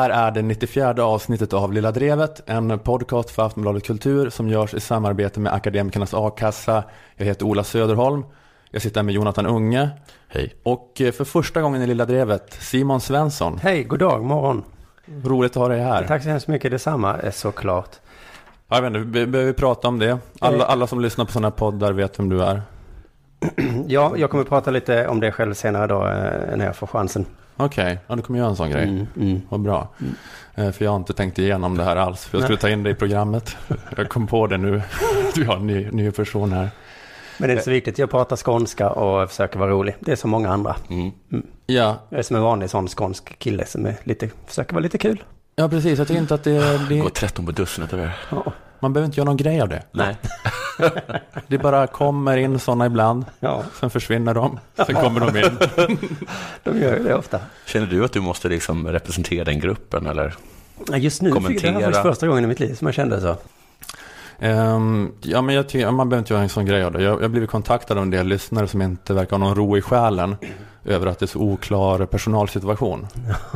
Det här är det 94 avsnittet av Lilla Drevet, en podcast för Aftonbladet Kultur som görs i samarbete med Akademikernas A-kassa. Jag heter Ola Söderholm, jag sitter här med Jonathan Unge. Hej. Och eh, för första gången i Lilla Drevet, Simon Svensson. Hej, god dag, morgon. Roligt att ha dig här. Tack så hemskt mycket, detsamma är såklart. Ja, Jag vet inte, vi behöver prata om det. Alla, alla som lyssnar på sådana här poddar vet vem du är. Ja, jag kommer prata lite om det själv senare då eh, när jag får chansen. Okej, ja, du kommer göra en sån grej. Mm, mm. Vad bra. Eh, För jag har inte tänkt igenom det här alls. För jag skulle ta in det i programmet. Jag kom på det nu. Du har en ny, ny person här. Men det är inte så viktigt, jag pratar skånska och försöker vara rolig. Det är som många andra. Mm. Ja, Jag är som en vanlig sån skånsk kille som är lite, försöker vara lite kul. ja precis. Jag tycker inte att det, det Går 13 på dussinet över. Ja, Man behöver inte göra någon grej av det. Nej. Det bara kommer in sådana ibland. ja Sen försvinner de. Sen kommer de in. de gör ju det ofta. Känner du att du måste liksom representera den gruppen eller? Just nu, fick, det här Kommentera. första gången i mitt liv som jag kände så. Ehm, ja, men jag tycker, man behöver inte göra en sån grej av det. Jag jag har blivit kontaktad av en del lyssnare som inte verkar ha någon ro i själen över att det är så oklar personalsituation.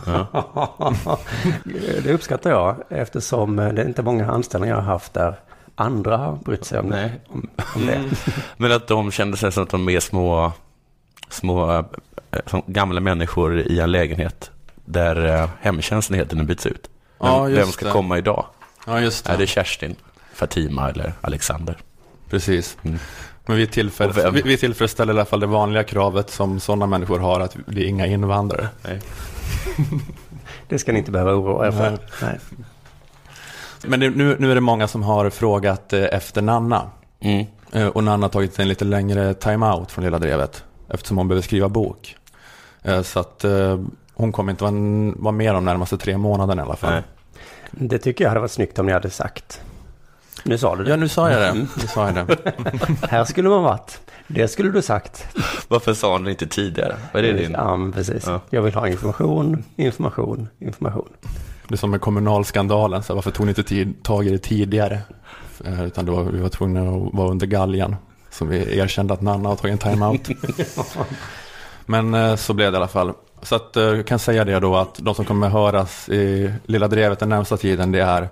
det uppskattar jag eftersom det är inte många anställningar jag har haft där andra har brytt sig om, Nej. om, om det. Men att de kände sig som att de är små, små eh, som gamla människor i en lägenhet där eh, hemtjänsten hela tiden byts ut. Vem, Ja, just vem ska det. komma idag? Ja, just Är det. det Kerstin, Fatima eller Alexander? Precis. Mm. Men vi, tillför, vi, vi tillfredsställer i alla fall det vanliga kravet som sådana människor har, att det är inga invandrare. Nej. Det ska ni inte behöva oroa er för. Nej. Nej. Men det, nu, nu är det många som har frågat eh, efter Nanna. Mm. Eh, Och Nanna har tagit en lite längre time-out från Lilla Drevet. Eftersom hon behöver skriva bok. Eh, Så att hon kommer inte vara, vara med de närmaste tre månaderna i alla fall. Nej. Det tycker jag hade varit snyggt om ni hade sagt. Nu sa du det. Ja, nu sa jag det. Mm. Nu sa jag det. Här skulle man varit. Det skulle du sagt. Varför sa hon det inte tidigare? Vad är det din? Ja, men precis. Ja. Jag vill ha information, information, information. Det är som med kommunalskandalen. Så varför tog ni inte tid, tag i det tidigare? Eh, Utan det var, vi var tvungna att vara under galgen. Så vi erkände att Nanna har tagit en time-out. Men eh, så blev det i alla fall. Så att, eh, jag kan säga det då att de som kommer höras i Lilla Drevet den närmsta tiden det är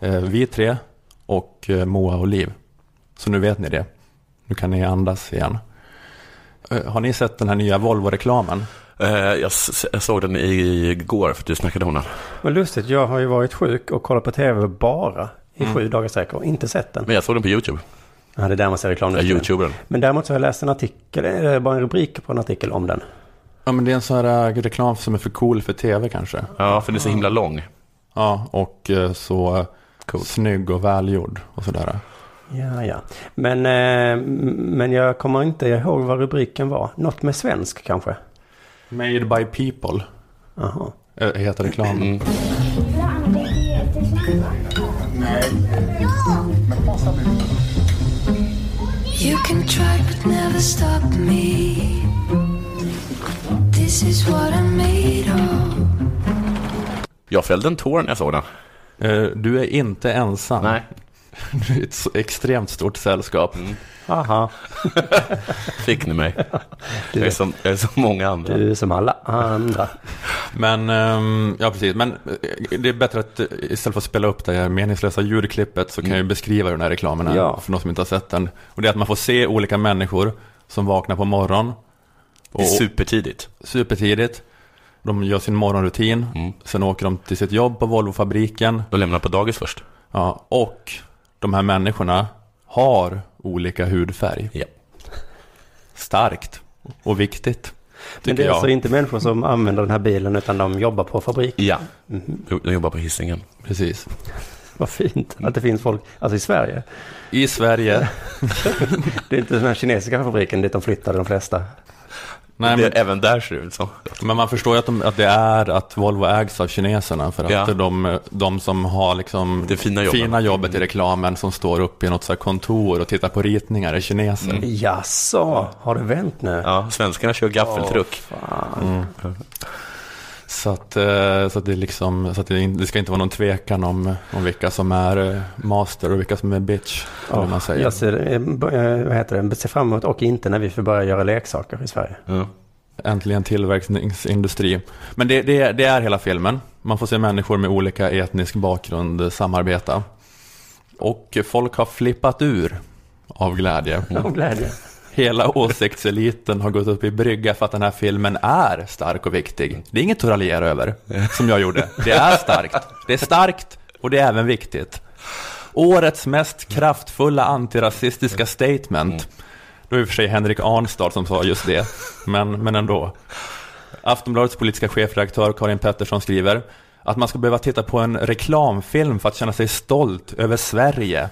eh, vi tre och eh, Moa och Liv. Så nu vet ni det. Nu kan ni andas igen. Eh, Har ni sett den här nya Volvo-reklamen? Eh, jag, såg den igår för att du snackade om den. Vad lustigt, jag har ju varit sjuk och kollat på tv bara i Mm. sju dagar sträck och inte sett den. Men jag såg den på YouTube. Ja, det är där man ser reklam nu. Jag YouTuberen. Men däremot så har jag läst en artikel, bara en rubrik på en artikel om den. Ja men det är en sån här reklam som är för cool för tv kanske. Ja, för den är så himla lång. Ja, och så Cool. snygg och välgjord och sådär. Ja, ja. Men, eh, men jag kommer inte ihåg vad rubriken var. Något med svensk kanske? Made by people Jaha. eh, heter reklamen. Mm. You can try but never stop me. This is what I'm made of. Jag fällde en tår när jag såg den. Eh, Du är inte ensam. Nej. Du är ett extremt stort sällskap. Aha. Fick ni mig. Du, Jag är som, jag är som många andra. du är som alla andra. Men, ehm, ja precis. Men eh, det är bättre att eh, istället för att spela upp det här meningslösa ljudklippet så kan jag ju beskriva hur den här reklamen är Ja. för någon som inte har sett den. Och det är att man får se olika människor som vaknar på morgonen. Supertidigt. supertidigt. De gör sin morgonrutin. Mm. Sen åker de till sitt jobb på Volvofabriken. De lämnar på dagis först. Ja, och de här människorna har olika hudfärg. Ja. Starkt och viktigt, Men det är jag. alltså inte människor som använder den här bilen utan de jobbar på fabrik. Ja, Mhm. de jobbar på Hisingen. Precis. Vad fint att det finns folk, alltså i Sverige. I Sverige, Det är inte den här kinesiska fabriken dit de flyttade de flesta. Nej, det, men, även där ser det ut så. men man förstår ju att, de, att det är att Volvo ägs av kineserna. För att Ja. de, de som har liksom Det fina jobbet. fina jobbet i reklamen som står uppe i något så här kontor och tittar på ritningar är kineser. Mm. Jaså, har det vänt nu? Ja, svenskarna kör gaffeltruck. Fan. Så att, eh, så att, det, liksom, så att det, det ska inte vara någon tvekan om, om vilka som är eh, master och vilka som är bitch. Eller man säger. Jag ser, eh, vad heter det, ser fram emot och inte när vi får börja göra leksaker i Sverige. Ja. Äntligen tillverkningsindustri. Men det, det, det är hela filmen. Man får se människor med olika etnisk bakgrund samarbeta. Och folk har flippat ur av glädje. Av glädje. Hela åsiktseliten har gått upp i brygga för att den här filmen är stark och viktig. Det är inget att raljera över, som jag gjorde. Det är starkt. Det är starkt och det är även viktigt. Årets mest kraftfulla antirasistiska statement. Det var i och för sig Henrik Arnstad som sa just det, men, men ändå. Aftonbladets politiska chefredaktör Karin Pettersson skriver att man ska behöva titta på en reklamfilm för att känna sig stolt över Sverige.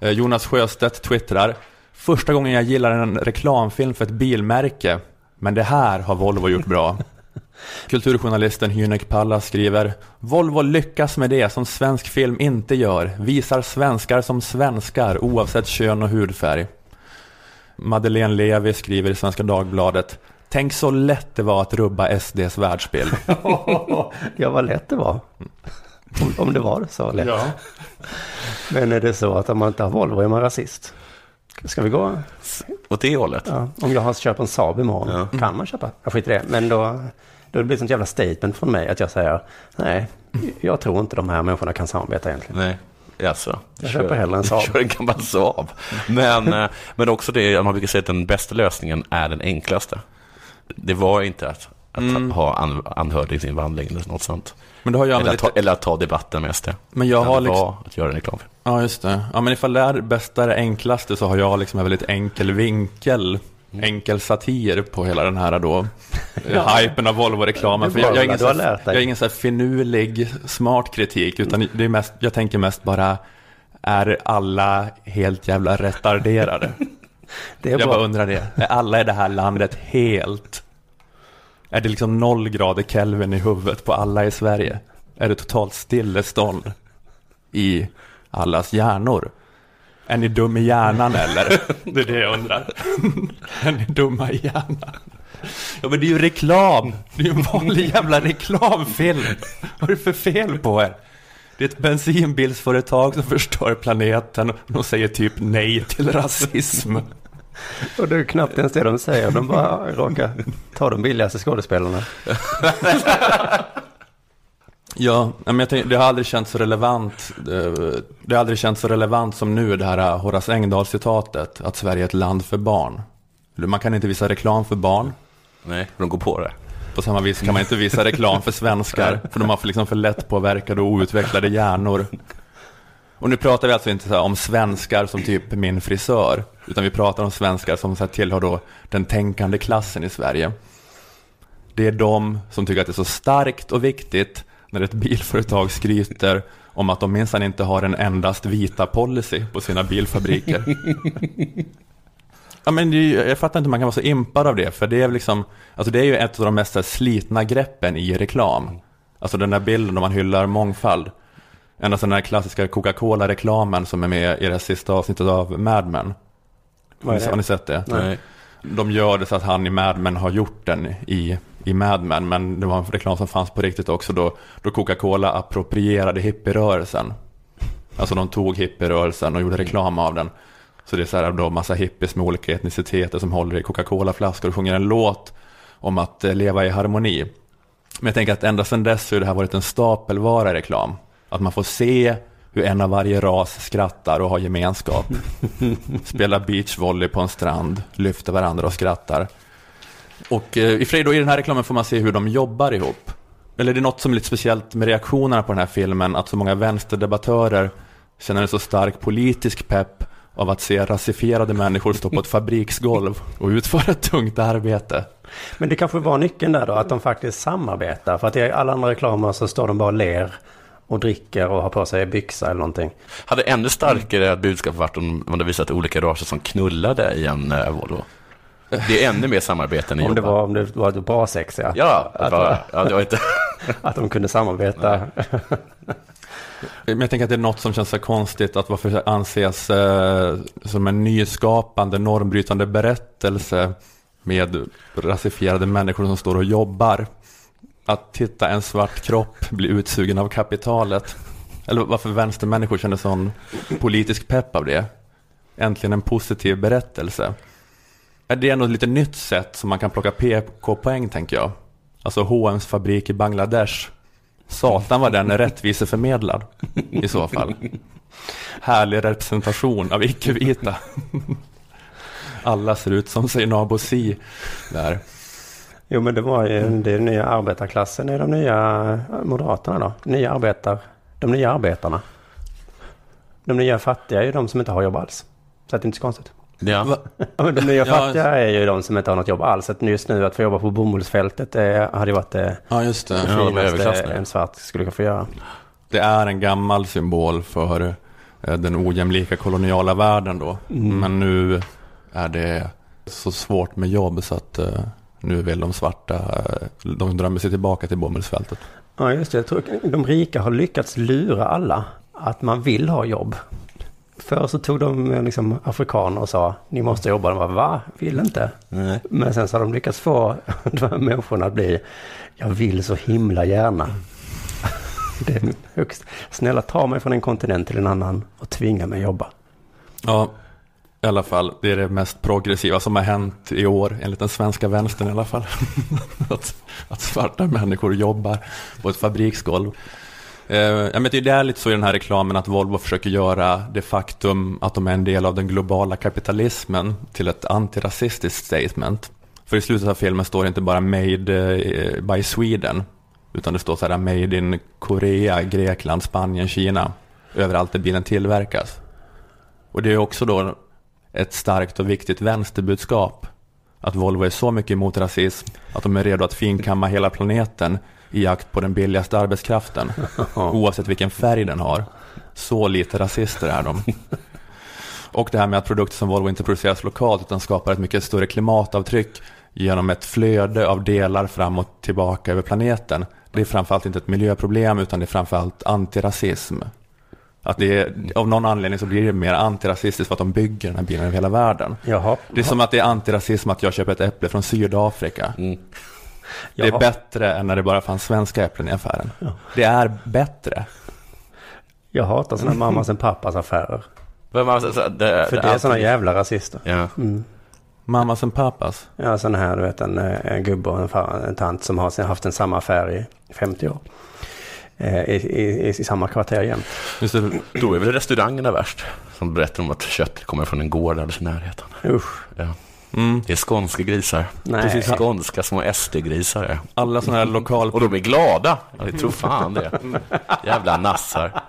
Eh, Jonas Sjöstedt twittrar Första gången jag gillar en reklamfilm för ett bilmärke, men det här har Volvo gjort bra. Kulturjournalisten Hynek Palla skriver Volvo lyckas med det som svensk film inte gör, visar svenskar som svenskar oavsett kön och hudfärg. Madeleine Levi skriver i Svenska Dagbladet Tänk så lätt det var att rubba SDs världsbild. ja, vad lätt det var. Om, det var så lätt. Ja. Men är det så att om man inte har Volvo är man rasist? Ska vi gå? Åt det hållet? Ja, om jag har köpt en Saab imorgon, Ja. kan man köpa? Jag skiter i det. Men då, då blir det ett jävla statement från mig att jag säger nej, jag tror inte de här människorna kan samarbeta egentligen. Nej. Alltså, Jag köper hellre en Saab. Kör en gammal Saab. Men, eh, men också det, man brukar säga att den bästa lösningen är den enklaste. Det var inte att, att Mm. ha an, anhöriginvandring eller något sånt. Men det har jag Eller att, ta, lite... eller att ta debatten med SD. Men jag har liksom... att göra en reklamfilm. Ja, just det. Ja, men ifall det är bästa, det enklaste, så har jag liksom en väldigt enkel vinkel. Enkel satir på hela den här då, ja. hypen av Volvo-reklamen. Du För jag, jag, är ingen du har så, dig. jag är ingen så här finurlig, smart kritik, utan det är mest, jag tänker mest bara, är alla helt jävla retarderade? Är jag bara undrar det. Är alla i det här landet helt... Är det liksom noll grader Kelvin i huvudet på alla i Sverige? Är det totalt stillestånd i allas hjärnor? Är ni dum i hjärnan eller? Det är det jag undrar. Är ni dumma i hjärnan? Ja men det är ju reklam! Det är ju en vanlig jävla reklamfilm! Vad är det för fel på er? Det är ett bensinbilsföretag som förstör planeten och de säger typ nej till rasism. Och det är knappt ens det de säger. De bara råkar ta de billigaste skådespelarna. Ja, men jag tänkte, det har aldrig känts så relevant. Det, det har aldrig känts så relevant som nu det här Horace Engdahl-citatet. Att Sverige är ett land för barn. Man kan inte visa reklam för barn. Nej, de går på det. På samma vis kan man inte visa reklam för svenskar. För de har för, liksom för lättpåverkade och outvecklade hjärnor. Och nu pratar vi alltså inte så om svenskar som typ min frisör. Utan vi pratar om svenskar som så tillhör då den tänkande klassen i Sverige. Det är de som tycker att det är så starkt och viktigt när ett bilföretag skryter om att de minsann inte har en endast vita policy på sina bilfabriker. Ja, men det jag fattar inte hur man kan vara så impad av det, för det är liksom, alltså det är ju ett av de mest slitna greppen i reklam. Alltså den där bilden där man hyllar mångfald. Ända sedan den här klassiska Coca-Cola-reklamen som är med i det sista avsnittet av Mad Men. Har ni sett det? Nej. De gör det så att han i Mad Men har gjort den i, i Mad Men, men det var en reklam som fanns på riktigt också då, då Coca-Cola approprierade hippierörelsen. Alltså de tog hippierörelsen och gjorde reklam av den. Så det är så här då massa hippies med olika etniciteter som håller i Coca-Cola-flaskor och sjunger en låt om att eh, leva i harmoni. Men jag tänker att ända sedan dess så har det här varit en stapelvara reklam. Att man får se hur en av varje ras skrattar och har gemenskap. Spelar beachvolley på en strand, lyfter varandra och skrattar. Och eh, i då i den här reklamen får man se hur de jobbar ihop. Eller det är något som är lite speciellt med reaktionerna på den här filmen, att så många vänsterdebattörer känner en så stark politisk pepp av att se rasifierade människor stå på ett fabriksgolv och utföra ett tungt arbete. Men det kanske var nyckeln där då, att de faktiskt samarbetar. För att i alla andra reklamer så står de bara och ler och dricker och har på sig byxa eller någonting. Hade ännu starkare budskap varit om man hade visat olika raser som knullade i en uh, Volvo. Det är ännu mer samarbete än i Om det, jobbar. var, om det var bra sex, ja. Ja, det var, ja, det var inte... Att de kunde samarbeta. Men jag tänker att det är något som känns så konstigt att varför anses eh, som en nyskapande, normbrytande berättelse med rasifierade människor som står och jobbar. Att titta en svart kropp bli utsugen av kapitalet. Eller varför vänstermänniskor känner sån politisk pepp av det. Äntligen en positiv berättelse. Det är ändå något lite nytt sätt som man kan plocka PK-poäng tänker jag. Alltså H&M's fabrik i Bangladesh. Satan vad den är rättviseförmedlad i så fall. Härlig representation av icke-vita. Alla ser ut som Seinabo Si där. Jo men det var ju det är den nya arbetarklassen, är de nya moderaterna då? Nya arbetar, de nya arbetarna. De nya fattiga är ju de som inte har jobb alls. Så att det är inte så konstigt. Ja. Ja, De nya Ja, fattiga är ju de som inte har något jobb alls. Att just nu att få jobba på bomullsfältet det hade varit det Ja, just det. Ja, finaste nu. en svart skulle kunna få göra. Det är en gammal symbol för eh, den ojämlika koloniala världen då. Mm. Men nu är det så svårt med jobb så att eh, nu vill de svarta, de drömmer sig tillbaka till bomullsfältet. Ja just det, jag tror de rika har lyckats lura alla att man vill ha jobb. Förr så tog de liksom afrikaner och sa ni måste jobba. De bara va? Vill inte. Nej. Men sen så har de lyckats få de här människorna att bli jag vill så himla gärna. Det är högst. Snälla ta mig från en kontinent till en annan och tvinga mig jobba. Ja, i alla fall, det är det mest progressiva som har hänt i år, enligt den svenska vänstern i alla fall. att, att svarta människor jobbar på ett fabriksgolv. Eh, jag menar, det är lite så i den här reklamen att Volvo försöker göra det faktum att de är en del av den globala kapitalismen till ett antirasistiskt statement. För i slutet av filmen står det inte bara Made eh, by Sweden, utan det står så här Made in Korea, Grekland, Spanien, Kina, överallt där bilen tillverkas. Och det är också då ett starkt och viktigt vänsterbudskap. Att Volvo är så mycket emot rasism att de är redo att finkamma hela planeten i jakt på den billigaste arbetskraften. Oavsett vilken färg den har. Så lite rasister är de. Och det här med att produkter som Volvo inte produceras lokalt utan skapar ett mycket större klimatavtryck genom ett flöde av delar fram och tillbaka över planeten. Det är framförallt inte ett miljöproblem utan det är framförallt antirasism. Att det är, av någon anledning så blir det mer antirasistiskt för att de bygger den här bilen över hela världen. Jaha. Det är som att det är antirasism att jag köper ett äpple från Sydafrika. Mm. Det är bättre än när det bara fanns svenska äpplen i affären. Det är bättre. Jag hatar sådana mammas och pappas affärer. Det, För det är sådana jävla rasister. Ja. Mammas and pappas. Ja, sån här, du vet, en, eh, en gubbe och en, far, en tant som har haft en samma affär i 50 år. Eh, i, i, i, samma kvarter igen. Just det, Då är väl restaurangerna värst. Som berättar om att kött kommer från en gård alldeles i närheten. Usch. Ja. mm, Det är skånska grisar. Nej. Precis, skånska små SD-grisar. Alla sådana här lokal... Och de är glada. Jag tror fan det. Jävla nassar.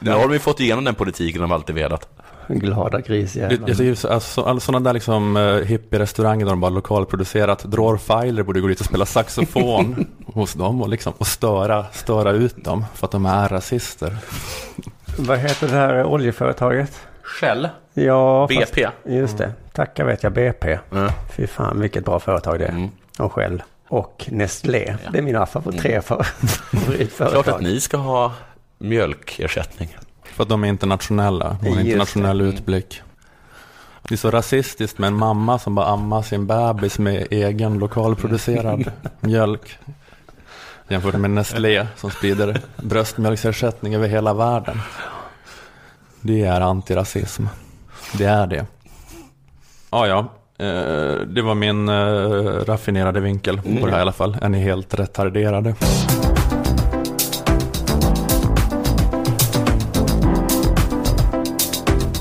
Nu har de ju fått igenom den politiken de alltid velat. Glada grisjävlar. Jag tycker så- alltså, alla sådana där liksom uh, hippie-restauranger där de bara lokalproducerat Drawrfiler borde gå dit och spela saxofon hos dem och, liksom, och störa, störa ut dem för att de är rasister. Vad heter det här oljeföretaget? Shell. Ja, fast, BP. just det. Tacka vet jag BP. Ja. Fy fan vilket bra företag det är. Mm. Och Shell. Och Nestlé. Det är mina favorit, tre för, favoritföretag. Klart att ni ska ha mjölkersättning. För att de är internationella. De har internationell det. utblick. Det är så rasistiskt med en mamma som bara ammar sin bebis med egen lokalproducerad mjölk. Jämfört med Nestlé som sprider bröstmjölksersättning över hela världen. Det är antirasism. Det är det. Ja, ja. Eh, Det var min eh, raffinerade vinkel på det här i alla fall. Är ni helt retarderade?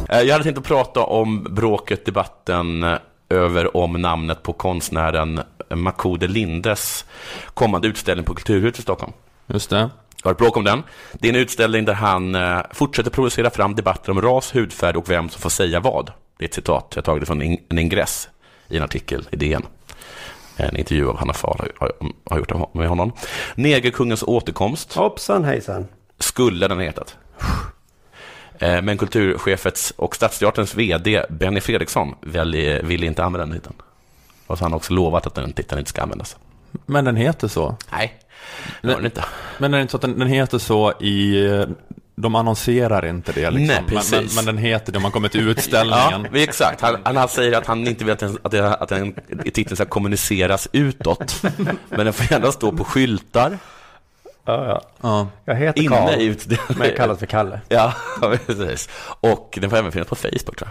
Jag hade tänkt att prata om bråket, debatten eh, över om namnet på konstnären Makode Lindes kommande utställning på Kulturhuset i Stockholm. Just det. Det har ett bråk om den. Det är en utställning där han eh, fortsätter provocera fram debatter om ras, hudfärg och vem som får säga vad. Det är ett citat, jag tagit från en ingress i en artikel i DN. En intervju av Hanna Fahl har, gjort med honom. Negerkungens återkomst Hoppsan hejsan. skulle den ha hetat. Eh, Men kulturchefets och Stadsteaterns VD Benny Fredriksson ville, inte använda den titeln. Och så har han också lovat att den titeln inte ska användas. Men den heter så. Nej, det gör den inte. Men är det inte så att den, den heter så i... De annonserar inte det liksom. Nej, men, precis. men, men den heter det om man kommer till utställningen. Ja, exakt. Han, han, säger att han inte vill att, den, att den, titeln ska kommuniceras utåt. Men den får gärna stå på skyltar. Ja, ja. Ja. Jag heter Inne i Karl, utställningen. men kallas för Kalle. Ja, precis. Och den får även finnas på Facebook tror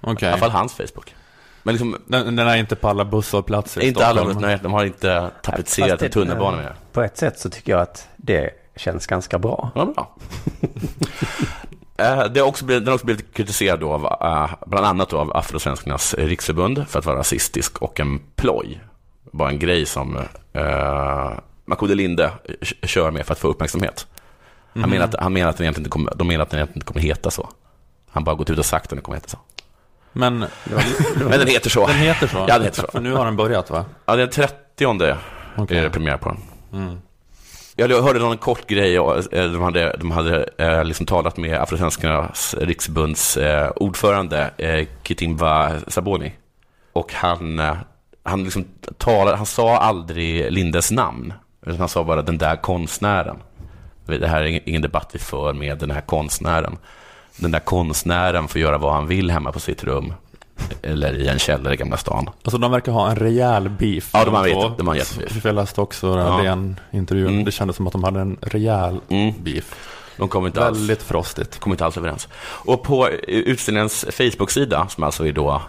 jag. I Okej. alla fall hans Facebook. Men liksom, Den, den är inte på alla busshållplatser i inte alla, Stockholm. nej, de har inte tapetserat Fast en det- tunnelbana det. På ett sätt så tycker jag att det känns ganska bra. Ja, bra. Eh, Det har också blivit, den har också blivit kritiserad då av, eh, bland annat då av Afrosvenskarnas riksförbund för att vara rasistisk och en ploj. Bara en grej som uh, Makode Linde k- kör med för att få uppmärksamhet. Han menar att, han menar att den egentligen inte kommer, de menar att den egentligen inte kommer heta så. Han bara gått ut och sagt att den kommer heta så. Men Men den heter så. den heter så? Ja, den heter så. För nu har den börjat va? Ja, den 30 Okej. är det premiär på den. Mm. Jag hörde någon kort grej, eh, de hade, de hade eh, liksom talat med Afrosvenskarnas riksförbunds eh, ordförande eh, Kitimba Saboni. Och han, eh, han, liksom talade, han sa aldrig Lindes namn, utan han sa bara den där konstnären. Det här är ingen- debatt vi för med den här konstnären. Den där konstnären får göra vad han vill hemma på sitt rum. Eller i en källare i Gamla stan. Alltså de verkar ha en rejäl beef. Ja, de har, vet, de har en jättebeef. Jag läste också Ja. den intervjun. Mm. Det kändes som att de hade en rejäl Mm. beef. De kommer inte alls Väldigt frostigt. kom inte alls överens. Och på utställningens Facebook-sida, som alltså är då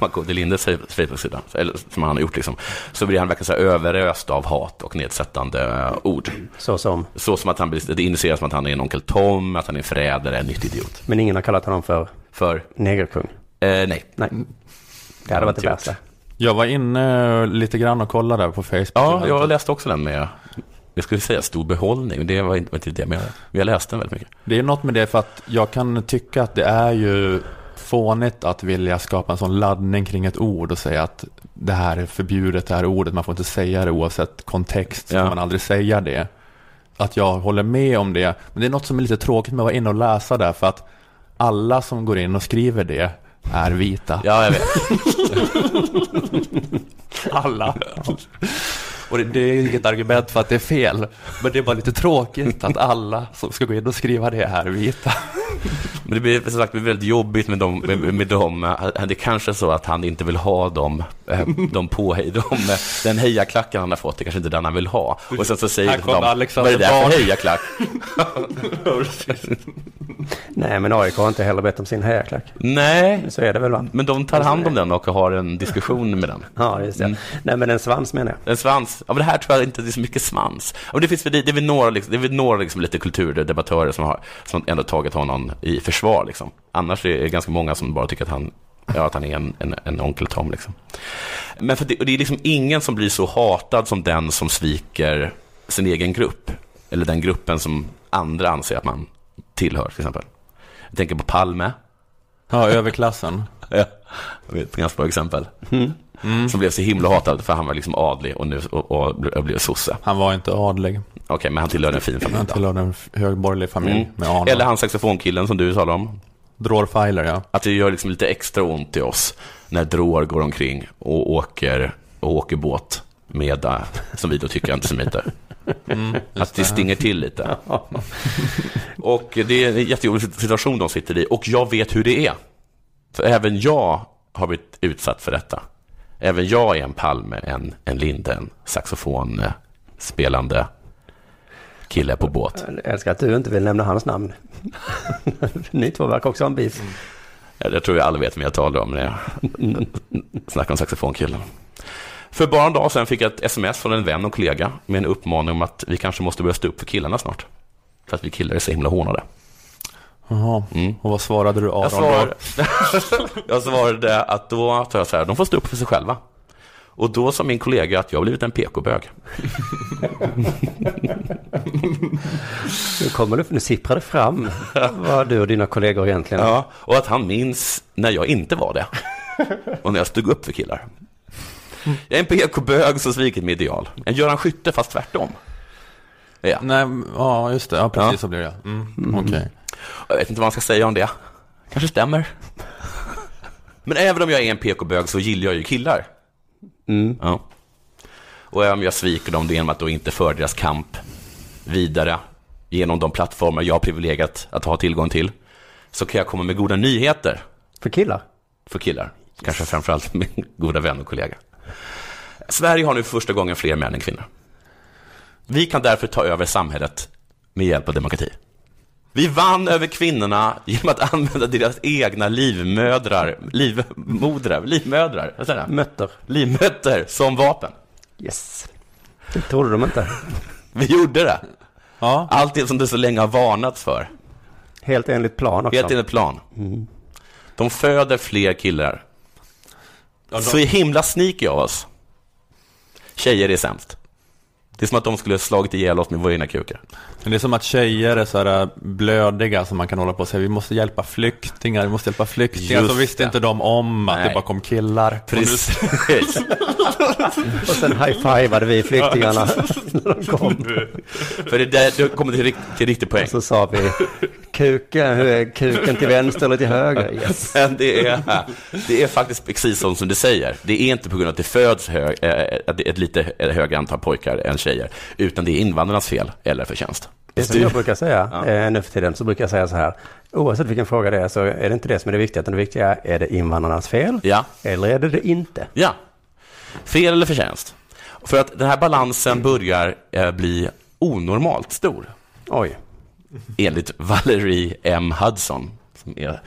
Makode Lindes Facebook-sida, eller som han har gjort liksom, så blir han verkligen så överöst av hat och nedsättande eh, ord. Så som, Så som att han blir, det initieras som att han är en onkel Tom, att han är en förrädare, en nyttig idiot. men ingen har kallat honom för För, negerkung. eh, nej. Nej, det hade varit det värsta. Jag var inne lite grann och kollade på Facebook. Ja, jag läste också den med, jag skulle säga stor behållning, men det var inte, det jag menade. Men jag läste den väldigt mycket. Det är något med det för att jag kan tycka att det är ju fånigt att vilja skapa en sån laddning kring ett ord och säga att det här är förbjudet, det här ordet, man får inte säga det oavsett kontext, så Ja. man aldrig säga det. Att jag håller med om det, men det är något som är lite tråkigt med att vara inne och läsa där, för att alla som går in och skriver det är vita. Ja, jag vet. Alla. Och det, det är inget argument för att det är fel, men det är bara lite tråkigt att alla som ska gå in och skriva det är vita. Men det blir som sagt väldigt jobbigt med dem. Med, med dem. eh, Det är kanske är så att han inte vill ha dem, eh, de påhej, de, eh, den hejaklacken han har fått, det kanske inte är den han vill ha. Och sen så säger de, vad är det där Bard." för hejaklack? Nej, men AIK har inte heller bett om sin hejaklack. Nej, Så är det väl va? men de tar hand om den och har en diskussion med den. Ja, just det. Mm. Nej, men en svans menar jag. En svans. Ja, men det här tror jag inte det är så mycket svans. Ja, det, finns, det är väl några, liksom, det är väl några liksom, lite kulturdebattörer som har som ändå tagit honom i försvar. Liksom. Annars är det ganska många som bara tycker att han, ja, att han är en, en, en onkel Tom. Liksom. Men för det, det är liksom ingen som blir så hatad som den som sviker sin egen grupp. Eller den gruppen som andra anser att man tillhör, till exempel. Jag tänker på Palme. Ja, överklassen. Ja, jag vet, ett ganska bra exempel. Som blev så himla hatad för han var liksom adlig och, nu, och, och, blev- blev sosse. Han var inte adlig. Okej, men han tillhörde en fin familj. Han tillhörde en högborgerlig familj Mm. med anor. Eller han saxofonkillen som du talade om. Dror Filer, ja. Att det gör liksom lite extra ont i oss när Drår går omkring och åker, och åker båt med, äh, som vi då tycker, antisemiter. Mm, Att det stinger till lite. Och det är en jättejobbig situation de sitter i. Och jag vet hur det är. För även jag har blivit utsatt för detta. Även jag är en Palme, en, en Linde, en saxofon eh, spelande kille på båt. Jag älskar att du inte vill nämna hans namn. Ni två verkar också ha en beef. Ja, Jag tror jag alla vet vem jag talar om när jag snackar om saxofonkillen. För bara en dag sedan fick jag ett sms från en vän och kollega med en uppmaning om att vi kanske måste börja stå upp för killarna snart. För att vi killar är så himla hånade. Jaha. Mm. Och vad svarade du Aron Jag då? svarade, jag svarade att då tar jag så här, de får stå upp för sig själva. Och då sa min kollega att jag har blivit en PK-bög. Nu kommer du, nu sipprar det fram vad du och dina kollegor egentligen Ja, och att han minns när jag inte var det. Och när jag stod upp för killar. Jag är en PK-bög som svikit med ideal. En Göran Skytte fast tvärtom. Ja. Nej, ja just det. Ja, precis Ja. så blir det. Mm. Okej. Jag vet inte vad man ska säga om det. Kanske stämmer. Men även om jag är en PK-bög så gillar jag ju killar. Mm. Ja. Och om jag sviker dem det genom att då inte föra deras kamp vidare genom de plattformar jag har privilegiet att ha tillgång till, så kan jag komma med goda nyheter För killar? för killar. Kanske framförallt min goda vän och kollega. Sverige har nu för första gången fler män än kvinnor. Vi kan därför ta över samhället med hjälp av demokrati. Vi vann över kvinnorna genom att använda deras egna livmödrar, livmodrar, livmödrar, vad säger jag? Mötter. Livmötter som vapen. Yes. Det trodde de inte. Vi gjorde det. Ja, Allt det som det så länge har varnats för. Helt enligt plan också. Helt enligt plan. De föder fler killar. Så himla sneaky av oss. Tjejer är sämst. Det är som att de skulle ha slagit ihjäl oss med våra egna kukar. men det är som att tjejer är så här blödiga som man kan hålla på och säga vi måste hjälpa flyktingar, vi måste hjälpa flyktingar. Just så visste det. inte de om att Nej. det bara kom killar. Och nu- Precis. Och sen high-fivade vi flyktingarna när de kom. För det där, du kommer till, rikt- till riktig poäng. Så sa vi, kuken, hur är kuken till vänster eller till höger? Yes. Men det är, det är faktiskt precis som, du säger. Det är inte på grund av att det föds hög, det är ett lite högre antal pojkar än tjejer, utan det är invandrarnas fel eller förtjänst. Det som jag brukar säga eh, nu för tiden, så brukar jag säga så här, oavsett vilken fråga det är så är det inte det som är det viktiga, utan det viktiga är, är det invandrarnas fel Ja, eller är det det inte? ja. Fel eller förtjänst. För att den här balansen börjar eh, bli onormalt stor, Oj, enligt Valerie M. Hudson, som är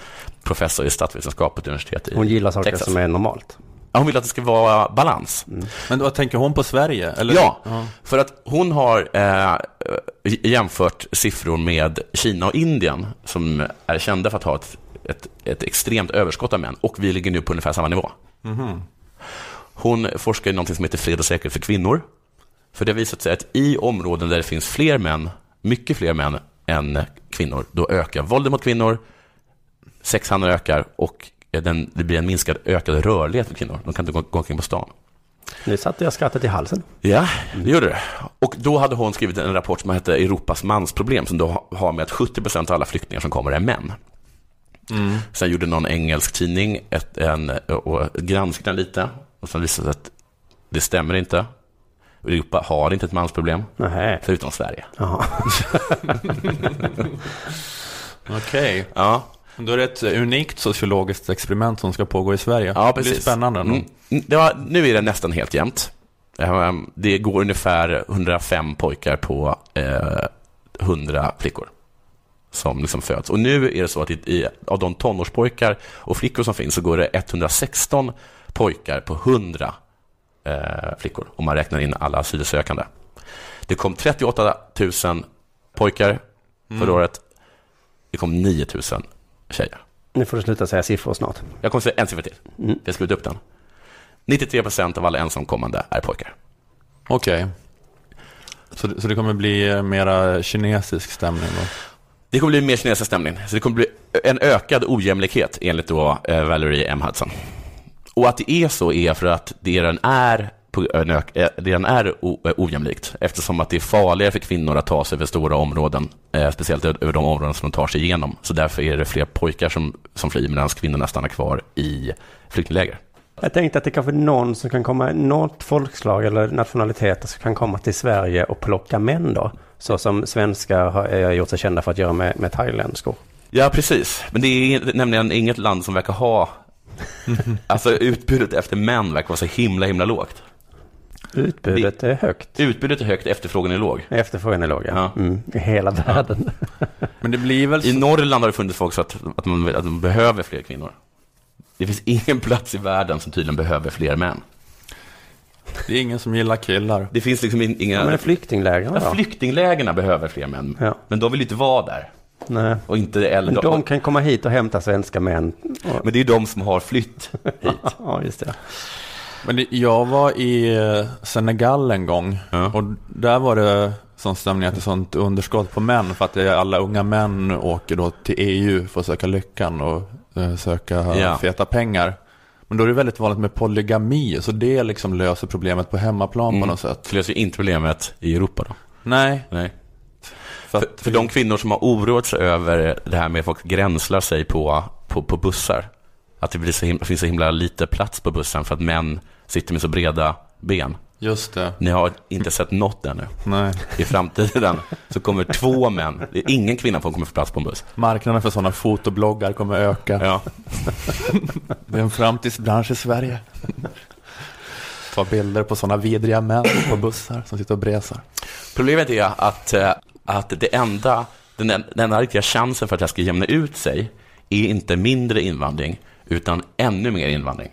professor i statsvetenskap på ett universitet i hon gillar saker Texas. som är normalt. Ja, Hon vill att det ska vara balans. Men vad tänker hon på Sverige? Eller? Ja, för att hon har eh, jämfört siffror med Kina och Indien som är kända för att ha ett, ett, ett extremt överskott av män och vi ligger nu på ungefär samma nivå. Hon forskar i något som heter fred och säkerhet för kvinnor. För det har visat sig att i områden där det finns fler män, mycket fler män än kvinnor, då ökar våldet mot kvinnor, sexhandeln ökar och den, det blir en minskad ökad rörlighet för kvinnor. De kan inte gå, gå omkring på stan. Nu satte jag skrattet i halsen. Ja, det gjorde det. Och då hade hon skrivit en rapport som hette Europas mansproblem, som då ha- har med att 70% av alla flyktingar som kommer är män. Sen gjorde någon engelsk tidning ett, en, och granskade den lite, och sen visade det sig att det stämmer inte. Europa har inte ett mansproblem, Nej. förutom Sverige. Okej. Ja, Då är det ett unikt sociologiskt experiment som ska pågå i Sverige. ja Det precis. blir spännande. ändå. Mm. Det var, nu är det nästan helt jämnt. Eh, Det går ungefär 105 pojkar på eh, 100 flickor som liksom föds. Och nu är det så att i, i, av de tonårspojkar och flickor som finns så går det 116 pojkar på 100 eh, flickor om man räknar in alla asylsökande. Det kom 38 000 pojkar förra året. Det kom 9 000 tjejer. Nu får du sluta säga siffror snart. Jag kommer säga en siffra till. Mm. Jag skrivit upp den. 93 procent av alla ensamkommande är pojkar. Okej. Så, det- så det kommer bli mera kinesisk stämning då? Det kommer bli mer kinesisk stämning. Så det kommer bli en ökad ojämlikhet enligt då eh, Valerie M. Hudson. Och att det är så är för att det redan är, ök, eh, det redan är eh, ojämlikt eftersom att det är farligare för kvinnor att ta sig över stora områden, eh, speciellt över de områden som de tar sig igenom. Så därför är det fler pojkar som, som flyr medan kvinnorna stannar kvar i flyktingläger. Jag tänkte att det kanske är någon som kan komma, något folkslag eller nationaliteter som kan komma till Sverige och plocka män då. Så som svenskar har gjort sig kända för att göra med, med thailändskor. Ja, precis. Men det är nämligen inget land som verkar ha... Alltså utbudet efter män verkar vara så himla, himla lågt. Utbudet är högt. Utbudet är högt, efterfrågan är låg. Efterfrågan är låg, ja. Ja. Mm, I hela världen. Men det blir väl I så... Norrland har det funnits folk så att, att, man, att de behöver fler kvinnor. Det finns ingen plats i världen som tydligen behöver fler män. Det är ingen som gillar killar. Det finns liksom in- inga... Ja, men flyktinglägren Ja, då? flyktinglägena behöver fler män. Ja. Men de vill inte vara där. Nej. Och inte Men de kan komma hit och hämta svenska män. Men det är de som har flytt hit. ja, just det. Men jag var i eh, Senegal en gång Ja. och där var det sån stämning att det är sånt underskott på män för att alla unga män åker då till EU för att söka lyckan och eh, söka Ja. feta pengar. Men då är det väldigt vanligt med polygami så det liksom löser problemet på hemmaplan på Mm. något sätt. Det löser inte problemet i Europa då. Nej, Nej. för, För, för de kvinnor som har oroat sig över det här med att folk gränslar sig på, på, på bussar. Att det blir så himla, finns så himla lite plats på bussen för att män sitter med så breda ben. just det. Ni har inte sett något ännu. Nej. I framtiden så kommer två män, det är ingen kvinna som kommer få plats på en buss. Marknaden för sådana fotobloggar kommer öka. Ja. Det är en framtidsbransch i Sverige. Ta bilder på sådana vidriga män på bussar som sitter och bresar. Problemet är att, eh, att det enda den, en- den enda riktiga chansen för att det här ska jämna ut sig är inte mindre invandring, utan ännu mer invandring.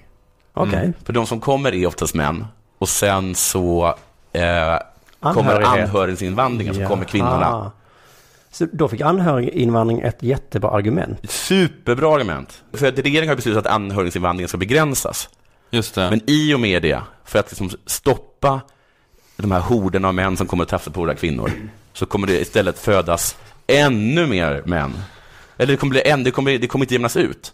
Okej. För de som kommer är oftast män och sen så eh, kommer anhöriginvandringen, så kommer kvinnorna. Jaha. Så då fick anhöriginvandring ett jättebra argument. Superbra argument. För att regeringen har beslutat att anhöriginvandringen ska begränsas. Just det. Men i och med det, för att liksom stoppa de här horderna av män som kommer att tafsa på våra kvinnor, så kommer det istället födas ännu mer män. Eller det kommer, bli det kommer, det kommer inte jämnas ut.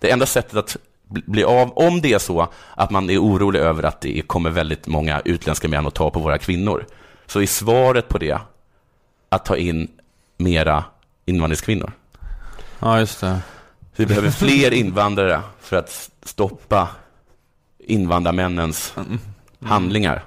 Det enda sättet att bli- av, om det är så att man är orolig över att det kommer väldigt många utländska män att ta på våra kvinnor, så är svaret på det att ta in mera invandringskvinnor. Ja, just det. Vi behöver fler invandrare för att stoppa invandrarmännens handlingar.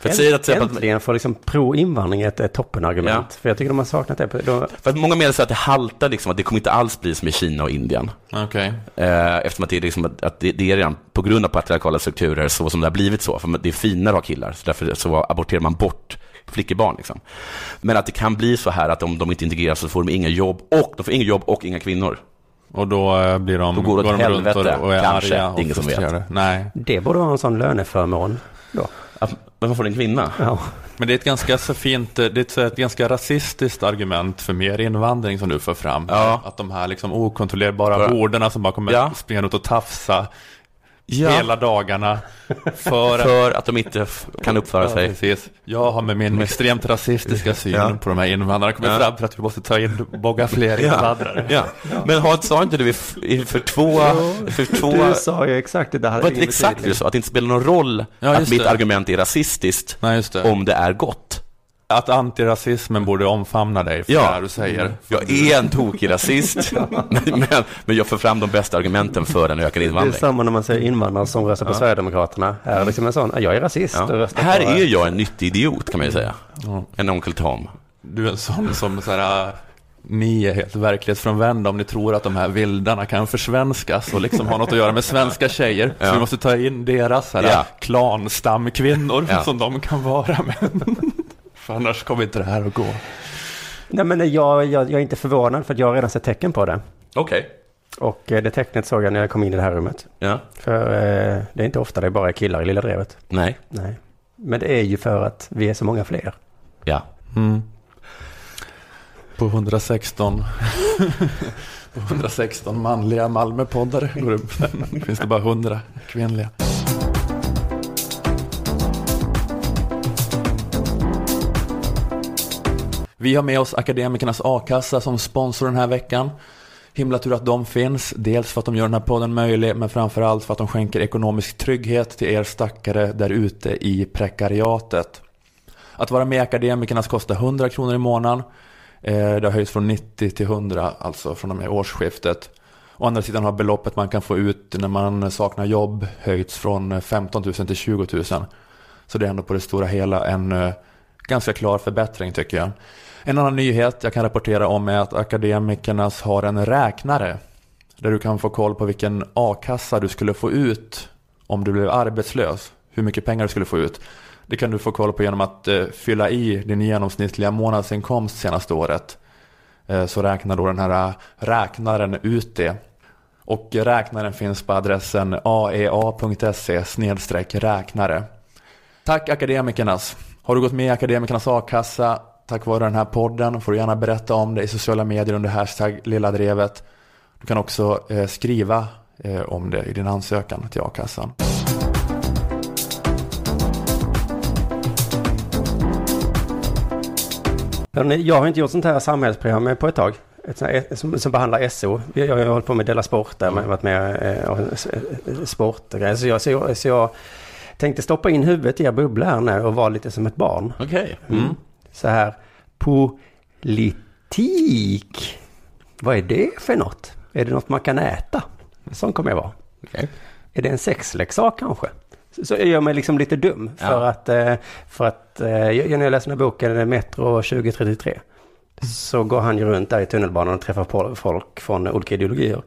För att säga att, Äntligen får liksom pro-invandring ett, ett toppenargument. Ja. För jag tycker de har saknat det. De, för att många menar att det haltar, liksom, att det kommer inte alls bli som i Kina och Indien. Okej. Eh, eftersom att det är, liksom, att- att det, det är redan på grund av patriarkala strukturer så som det har blivit så. För det är finare att ha killar, så därför så aborterar man bort flickebarn. Liksom. Men att det kan bli så här att om de inte integreras så får de inga jobb och de får inga jobb och inga kvinnor. Och då eh, blir de, Då går det åt de helvete, runt och, och är kanske. arga Det är ingen och som vet. Nej. det borde vara en sån löneförmån. Då. Att, man får en kvinna. Ja. Men det är ett ganska så fint, eh, det är ett, så ett ganska rasistiskt argument för mer invandring som du för fram. Ja. Att de här liksom okontrollerbara Bara- horderna som bara kommer Ja. springa runt och tafsa Ja. hela dagarna. För, För att de inte kan uppföra Ja, sig. precis. Jag har med min extremt rasistiska syn Ja. på de här invandrarna kommit Ja. fram till att vi måste ta in många fler invandrare. Ja. Men har, sa inte du för två... För två Du sa ju exakt det. ingen exakt det så? Att det inte spelar någon roll Ja, att mitt det. argument är rasistiskt Nej, just det. om det är gott. Att antirasismen borde omfamna dig för Ja. det här du säger. Jag är en tokig rasist, men, men, jag får fram de bästa argumenten för en ökad Det är invandring. samma när man säger invandrare som röstar på Sverigedemokraterna. Här är liksom en sån, jag är rasist och Ja. röstar Här på... är jag en nyttig idiot kan man ju säga. En onkel Tom. Du är en sån som så här, ni är helt verklighetsfrånvända om ni tror att de här vildarna kan försvenskas och liksom ha något att göra med svenska tjejer. Så Ja. vi måste ta in deras så här, Ja. klanstamkvinnor Ja. som de kan vara med. För annars kommer inte det här att gå. Nej men jag, jag, jag är inte förvånad för att jag har redan sett tecken på det. Okej. Och eh, det tecknet såg jag när jag kom in i det här rummet. Ja. För eh, det är inte ofta det bara är killar i Lilla Drevet. Nej. Nej. Men det är ju för att vi är så många fler. Ja. Mm. På 116 På 116 manliga Malmöpoddar går det- finns det bara 100 kvinnliga. Vi har med oss Akademikernas A-kassa som sponsor den här veckan. Himla tur att de finns, dels för att de gör den här podden möjlig, men framförallt för att de skänker ekonomisk trygghet till er stackare där ute i prekariatet. Att vara med i Akademikernas kostar 100 kronor i månaden. Eh, det har höjts från 90 till 100, alltså från och med årsskiftet. Å andra sidan har beloppet man kan få ut när man saknar jobb höjts från 15 000 till 20 000. Så det är ändå på det stora hela en eh, ganska klar förbättring tycker jag. En annan nyhet jag kan rapportera om är att Akademikernas har en räknare. Där du kan få koll på vilken a-kassa du skulle få ut om du blev arbetslös. Hur mycket pengar du skulle få ut. Det kan du få koll på genom att eh, fylla i din genomsnittliga månadsinkomst senaste året. Eh, så räknar då den här eh, räknaren ut det. Och räknaren finns på adressen aea.se räknare. Tack Akademikernas. Har du gått med i Akademikernas a-kassa tack vare den här podden får du gärna berätta om det i sociala medier under hashtag Lilla Drevet. Du kan också eh, skriva eh, om det i din ansökan till a-kassan. Jag har inte gjort sånt här samhällsprogram på ett tag. Ett som, som behandlar SO. Jag har hållit på med Della Sport där, men varit med eh, och eh, sportgrejer. Så jag, så, jag, så jag tänkte stoppa in huvudet i er bubbla här nu och vara lite som ett barn. Okej. Mm. Så här, politik. Vad är det för något? Är det något man kan äta? Sån kommer jag vara. Okej. Är det en sexleksak kanske? Så- Så jag gör mig liksom lite dum för Ja. att, eh, för att eh, jag, när jag läste den här boken eh, Metro 2033. Så går han ju runt där i tunnelbanan och träffar folk från olika ideologier.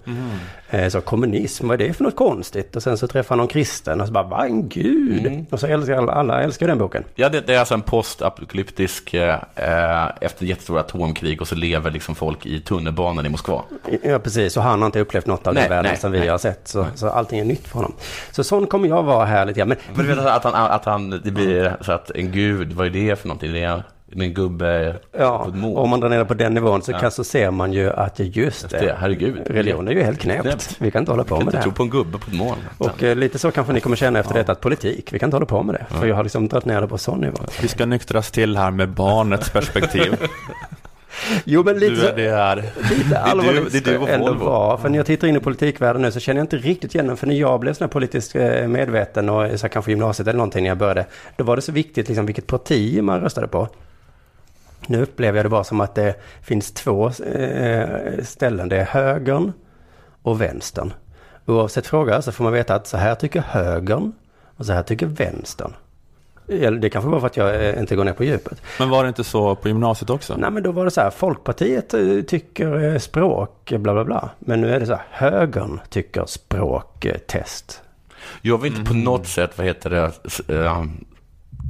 Eh, Så kommunism, vad är det för något konstigt? Och sen så träffar han någon kristen och så bara, vad en gud? Och så älskar alla, alla älskar den boken. Ja, det, det är alltså en postapokalyptisk, eh, efter jättestora atomkrig och så lever liksom folk i tunnelbanan i Moskva. Ja, precis. Och han har inte upplevt något av Nej, den världen nej, som vi nej. har sett. Så, så allting är nytt för honom. Så sån kommer jag vara här lite grann. Men Men du vet att han, att han, det blir så att en gud, vad är det för någonting? Det är en gubbe ja, på ett mål. om man drar ner det på den nivån så, Ja. kan, så ser man ju att just Just det, det, herregud. religion är ju helt knäppt. Knäppt. Vi kan inte hålla på kan med det inte tro här. på en gubbe på ett moln. Och eh, lite så kanske ni kommer känna efter detta att politik, vi kan inte hålla på med det. För jag har liksom dragit ner det på sån nivå. Vi ska nyktras till här med barnets perspektiv. Jo, men lite Du så... är det är. Lite allvarligt det är du ändå vara. För när jag tittar in i politikvärlden nu så känner jag inte riktigt igen den. För när jag blev sån här politiskt eh, medveten och så här, kanske gymnasiet eller någonting när jag började. Då var det så viktigt liksom vilket parti man röstade på. Nu upplever jag det bara som att det finns två eh, ställen. Det är högern och vänstern. Oavsett fråga så får man veta att så här tycker högern och så här tycker vänstern. Eller Det kanske bara för att jag eh, inte går ner på djupet. Men var det inte så på gymnasiet också? Nej men då var det så här, Folkpartiet eh, tycker språk, bla bla bla. Men nu är det så här, högern tycker språktest. Jag vill inte på något sätt, vad heter det,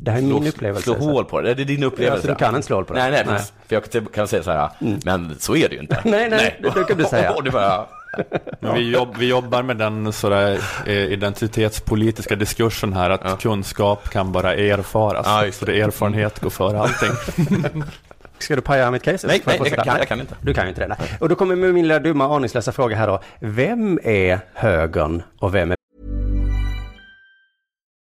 Det här är slå, min upplevelse. slå så. hål på det. Det är din upplevelse. Ja, så du kan inte slå hål på det? Nej, nej, Nej. Mm. För jag kan- säga så här, men så är det ju inte. Nej, nej, det brukar du säga. Och det bara, Men vi, jobb, vi jobbar med den sådär, eh, identitetspolitiska diskursen här, att Ja. kunskap kan bara erfaras. Ja, just så det är erfarenhet går före allting. Ska du paja mitt case? nej, nej, jag kan, jag kan inte. Du kan ju inte det. Nej. Och då kommer min lilla dumma aningslösa fråga här då. Vem är högern och vem är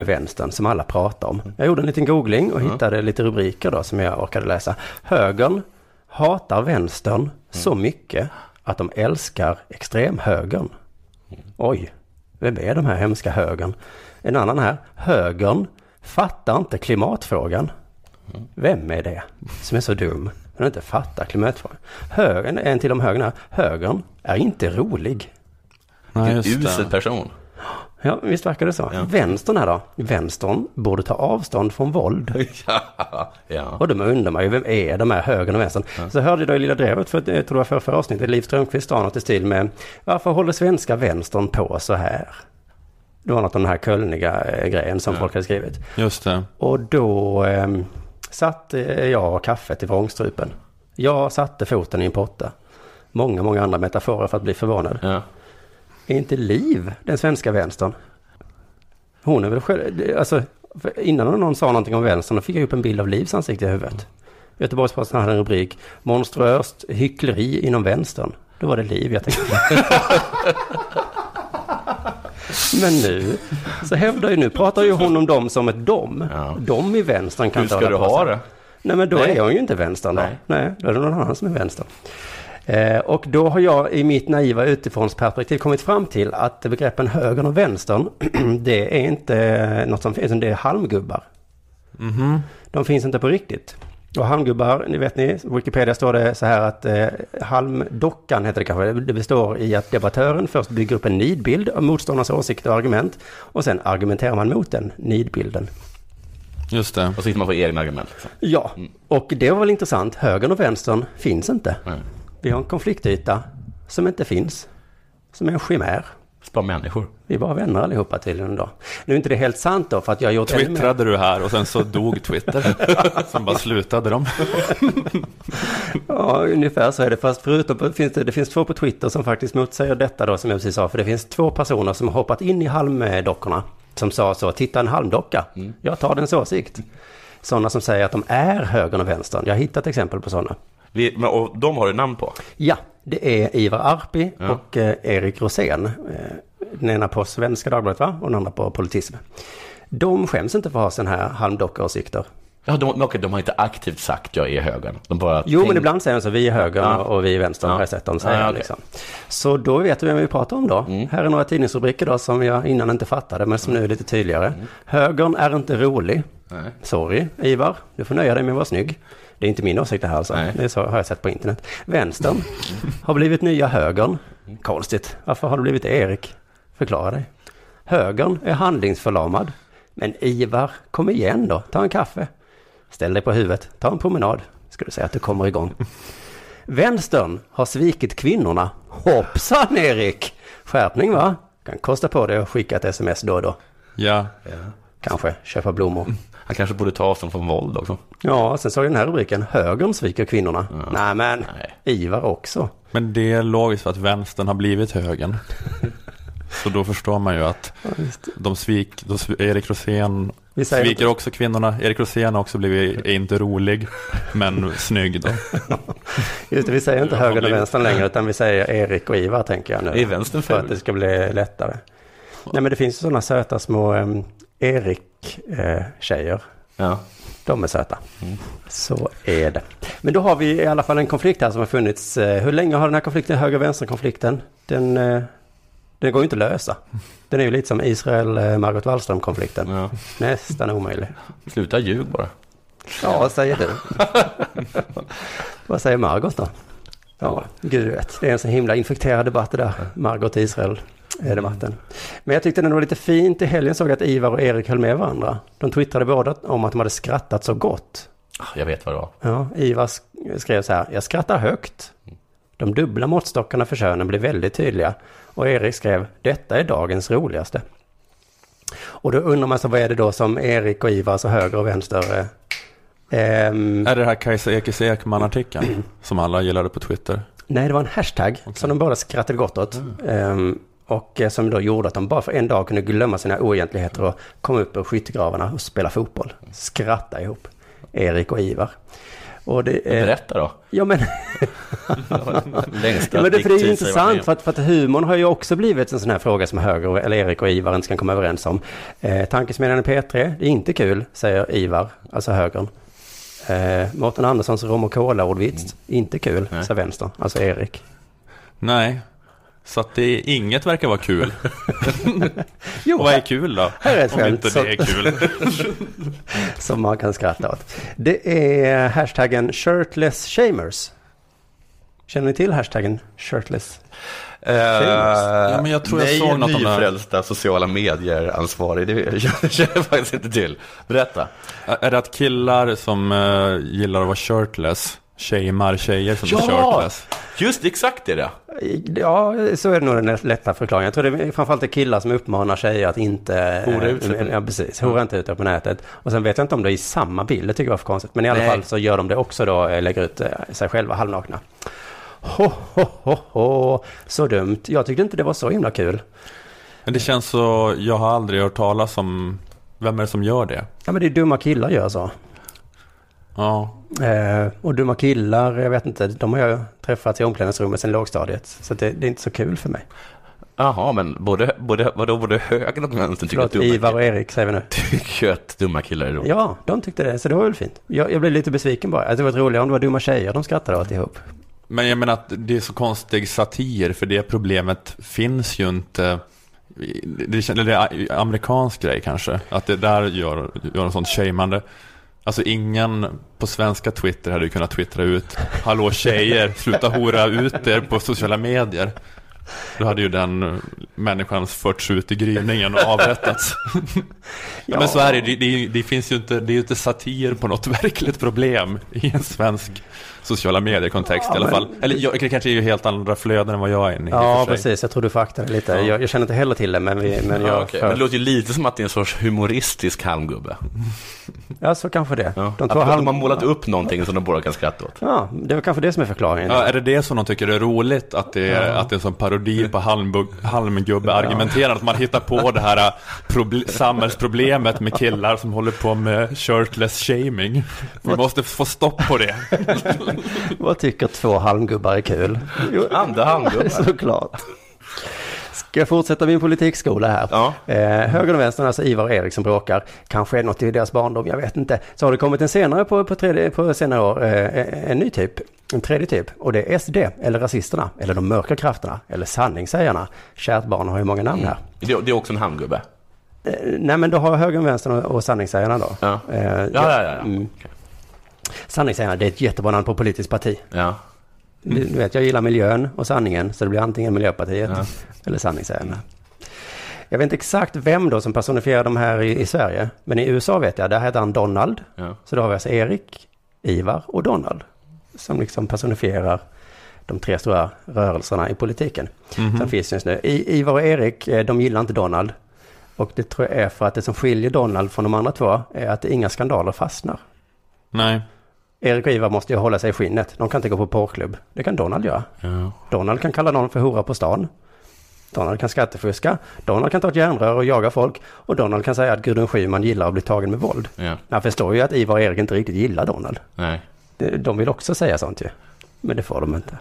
Vänstern som alla pratar om? Jag gjorde en liten googling och hittade lite rubriker då som jag orkade läsa. Högern hatar vänstern så mycket att de älskar extremhögern. Oj, vem är de här hemska högern? En annan här, högern fattar inte klimatfrågan. Vem är det som är så dum? Den inte fattar klimatfrågan. Högern, en till de högern här, högern är inte rolig. Nej, just usel person. Ja, visst verkar det så. Vänstern här då? Vänstern borde ta avstånd från våld. ja, ja. Och då undrar man ju, vem är de här högern och vänstern? Så hörde jag då i Lilla Drevet, för jag tror det var förra, förra avsnittet, Liv Strömquist sa något i stil med, varför håller svenska vänstern på så här? Det var något om den här kölniga eh, grejen som folk hade skrivit. Just det. Och då eh, satt eh, jag och kaffet i vrångstrupen. Jag satte foten i en potta. Många, många andra metaforer för att bli förvånad. ja. Är inte Liv den svenska vänstern? Hon är väl själv, alltså innan någon sa någonting om vänstern då fick jag upp en bild av Livs ansikte i huvudet. Göteborgs-Posten hade en rubrik, monstruöst hyckleri inom vänstern. Då var det Liv jag tänkte. Men nu så hävdar ju, nu pratar ju hon om dem som ett dom. Ja. De i vänstern kan Hur ska du ha det? Nej men då Nej. är hon ju inte vänstern då. Nej. Nej. då är det någon annan som är vänster. Eh, och då har jag i mitt naiva utifrånsperspektiv kommit fram till att begreppen högern och vänstern, det är inte något som finns, utan det är halmgubbar. De finns inte på riktigt. Och halmgubbar, ni vet ni, Wikipedia står det så här att eh, halmdockan heter det kanske, det består i att debattören först bygger upp en nidbild av motståndarnas åsikter och argument och sen argumenterar man mot den nidbilden. Just det. Och så hittar man på egna argument. Liksom. Ja, och det var väl intressant. Högern och vänstern finns inte. Nej. Vi har en konfliktyta som inte finns. Som är en chimär. Spara människor. Vi bara vänner allihopa tydligen då. Nu är inte det helt sant då för att jag har gjort. Twittrade du här och sen så dog Twitter. Sen bara slutade de. Ja, ungefär så är det. Fast förutom finns det, det finns två på Twitter som faktiskt motsäger detta då som jag precis sa. För det finns två personer som har hoppat in i halmdockorna. Som sa så, titta en halmdocka. Jag tar dens åsikt. Sådana som säger att de är högern och vänstern. Jag har hittat exempel på sådana. Vi, men, och de har du namn på? Ja, det är Ivar Arpi Ja. och eh, Erik Rosén. Eh, den ena på Svenska Dagbladet va? och den andra på Politism. De skäms inte för att ha sådana här halmdocka-åsikter. Ja, de, okej, de har inte aktivt sagt jag är högern. De bara Jo, men tänk- ibland säger de så, vi är högern Ja. och vi är vänstern, Ja. har jag sett dem säga. Ja, okej. liksom. Så då vet du vem vi pratar om då. Mm. Här är några tidningsrubriker då som jag innan inte fattade, men som nu är lite tydligare. Mm. Högern är inte rolig. Nej. Sorry, Ivar. Du får nöja dig med att vara snygg. Det är inte min åsikt det här alltså. Nej. Det är så har jag sett på internet. Vänstern har blivit nya högern. Konstigt. Varför har du blivit Erik? Förklara dig. Högern är handlingsförlamad. Men Ivar, kom igen då. Ta en kaffe. Ställ dig på huvudet. Ta en promenad. Ska du säga att du kommer igång. Vänstern har svikit kvinnorna. Hoppsan Erik! Skärpning va? Kan kosta på dig att skicka ett sms då och då. Ja, Kanske köpa blommor. Han kanske borde ta avstånd från våld också. Ja, sen såg jag den här rubriken. Högern sviker kvinnorna. Nej men, Nej. Ivar också. men det är logiskt för att vänstern har blivit högern. Så då förstår man ju att de svik, de, Erik Rosén sviker också kvinnorna. Erik Rosén har också blivit, är inte rolig, men snygg då. Just det, vi säger inte Ja, högern och vänstern längre, utan vi säger Erik och Ivar tänker jag nu. Är vänstern För att det ska bli lättare. Nej men det finns ju sådana söta små um, Erik-tjejer. Ja. De är söta. Mm. Så är det. Men då har vi i alla fall en konflikt här som har funnits. eh, Hur länge har den här konflikten, höger-vänster-konflikten, den, eh, den går ju inte att lösa. Den är ju lite som Israel-Margot Wallström-konflikten. ja. Nästan omöjlig. Sluta ljug bara. Ja, vad säger du? vad säger Margot då? Ja, gud vet. Det är en så himla infekterad debatt det där. Margot Israel debatten. Men jag tyckte den var lite fint. I helgen såg jag att Ivar och Erik höll med varandra. De twittrade båda om att de hade skrattat så gott. Ah, Jag vet vad det var. Ja, Ivar sk- skrev så här. Jag skrattar högt. De dubbla måttstockarna för könen blir väldigt tydliga. Och Erik skrev. Detta är dagens roligaste. Och då undrar man så vad är det då som Erik och Ivar, så höger och vänster, ehm, Är det här Kajsa Ekis Ekman-artikeln som alla gillade på Twitter? Nej, det var en hashtag som de båda skrattade gott åt. Ehm, och eh, som då gjorde att de bara för en dag kunde glömma sina oegentligheter och komma upp ur skyttegravarna och spela fotboll. Skratta ihop. Erik och Ivar. Och det, eh, Berätta då. ja men, Längsta ja, men det, för det är ju intressant för att, för att humorn har ju också blivit en sån här fråga som höger, och- eller Erik och Ivar inte kan komma överens om. Eh, tankesmedjan i P3, det är inte kul, säger Ivar, alltså högern. Eh, Mårten Anderssons rom och cola-ordvits, inte kul, Nej. säger vänster, alltså Erik. Nej. Så att det är, inget verkar vara kul. Jo, vad är kul då? Här är ett Om inte som- det är kul. som man kan skratta åt. Det är hashtaggen shirtless shamers. Känner ni till hashtaggen shirtless? Eh, Ja, men jag tror jag nej, såg något om det nyfrälsta sociala medier-ansvarig. Det känner jag faktiskt inte till. Berätta. Är det att killar som eh, gillar att vara shirtless shamear tjejer som Ja! shirtless? Just exakt det där. Ja, så är det nog den lätta förklaringen. Jag tror det är framförallt är killar som uppmanar tjejer att inte... Hora ut sig. Ja, precis. Hora inte ut det på nätet. Och sen vet jag inte om det är i samma bild, det tycker jag var för konstigt. Men i alla Nej. fall så gör de det också då, eh, lägger ut eh, sig själva halvnakna. Ho, ho, ho, ho. Så dumt. Jag tyckte inte det var så himla kul. Men det känns så, jag har aldrig hört talas om, vem är det som gör det? Ja, men det är dumma killar gör så. Ja, Eh, och dumma killar, jag vet inte, de har jag träffat i omklädningsrummet sedan lågstadiet. Så det, det är inte så kul för mig. Jaha, men både, både, vadå, både högern och vänstern tycker att dumma, Ivar och Erik säger vi nu. tycker att dumma killar är roligt. Ja, de tyckte det, så det var väl fint. Jag, jag blev lite besviken bara. Att det var roligare om det var dumma tjejer de skrattade åt ihop. men jag menar att det är så konstig satir, för det problemet finns ju inte det, det är amerikansk grej kanske, att det där gör, gör en sån shameande. Alltså ingen på svenska Twitter hade ju kunnat twittra ut Hallå tjejer, sluta hora ut er på sociala medier. Då hade ju den människan förts ut i gryningen och avrättats. Ja. Men så är det, det, det, det finns ju inte, det är ju inte satir på något verkligt problem i en svensk sociala medier-kontext Ja, i alla men- fall. Eller jag, det kanske är ju helt andra flöden än vad jag är i. Ja, för precis. Jag tror du får akta dig lite. Ja. Jag, jag känner inte heller till det, men, vi, men jag... Ja, okej. Men det låter ju lite som att det är en sorts humoristisk halmgubbe. Ja, så kanske det. Ja. De att två de halm... har målat upp någonting som de båda kan skratta åt. Ja, det är kanske det som är förklaringen. Ja, är det det som de tycker är roligt? Att det är, att det är en sån parodi på halmbug- halmgubbe-argumenterande? Att man hittar på det här äh, proble- samhällsproblemet med killar som håller på med shirtless shaming. Vi måste få stopp på det. Vad tycker två halmgubbar är kul? Jo, Andra halmgubbar. Såklart. Ska jag fortsätta min politikskola här? Ja. Eh, höger och vänster, alltså Ivar och Erik som bråkar. Kanske är det något i deras barndom, jag vet inte. Så har det kommit en senare på, på, tredje, på senare år, eh, en ny typ, en tredje typ. Och det är SD, eller rasisterna, eller de mörka krafterna, eller sanningssägarna. Kärt barn har ju många namn här. Det, det är också en hamngubbe. Eh, nej men då har höger och vänster och, och sanningssägarna då. Ja. Eh, Ja, ja, ja. ja. Mm. Sanningssägarna, det är ett jättebra namn på politiskt parti. ja. Du, du vet, jag gillar miljön och sanningen, så det blir antingen Miljöpartiet Ja. eller Sanningssägarna. Jag vet inte exakt vem då som personifierar de här i, i Sverige, men i USA vet jag, där heter han Donald. ja. Så då har vi alltså Erik, Ivar och Donald som liksom personifierar de tre stora rörelserna i politiken som finns just nu. I, Ivar och Erik, eh, de gillar inte Donald. Och det tror jag är för att det som skiljer Donald från de andra två är att inga skandaler fastnar. Nej. Erik och Ivar måste ju hålla sig i skinnet. De kan inte gå på porrklubb. Det kan Donald göra. ja. Donald kan kalla någon för hora på stan. Donald kan skattefuska. Donald kan ta ett järnrör och jaga folk. Och Donald kan säga att Gudrun Schyman gillar att bli tagen med våld. ja. Jag förstår ju att Ivar och Erik inte riktigt gillar Donald. Nej. De- vill också säga sånt ju. Men det får de inte.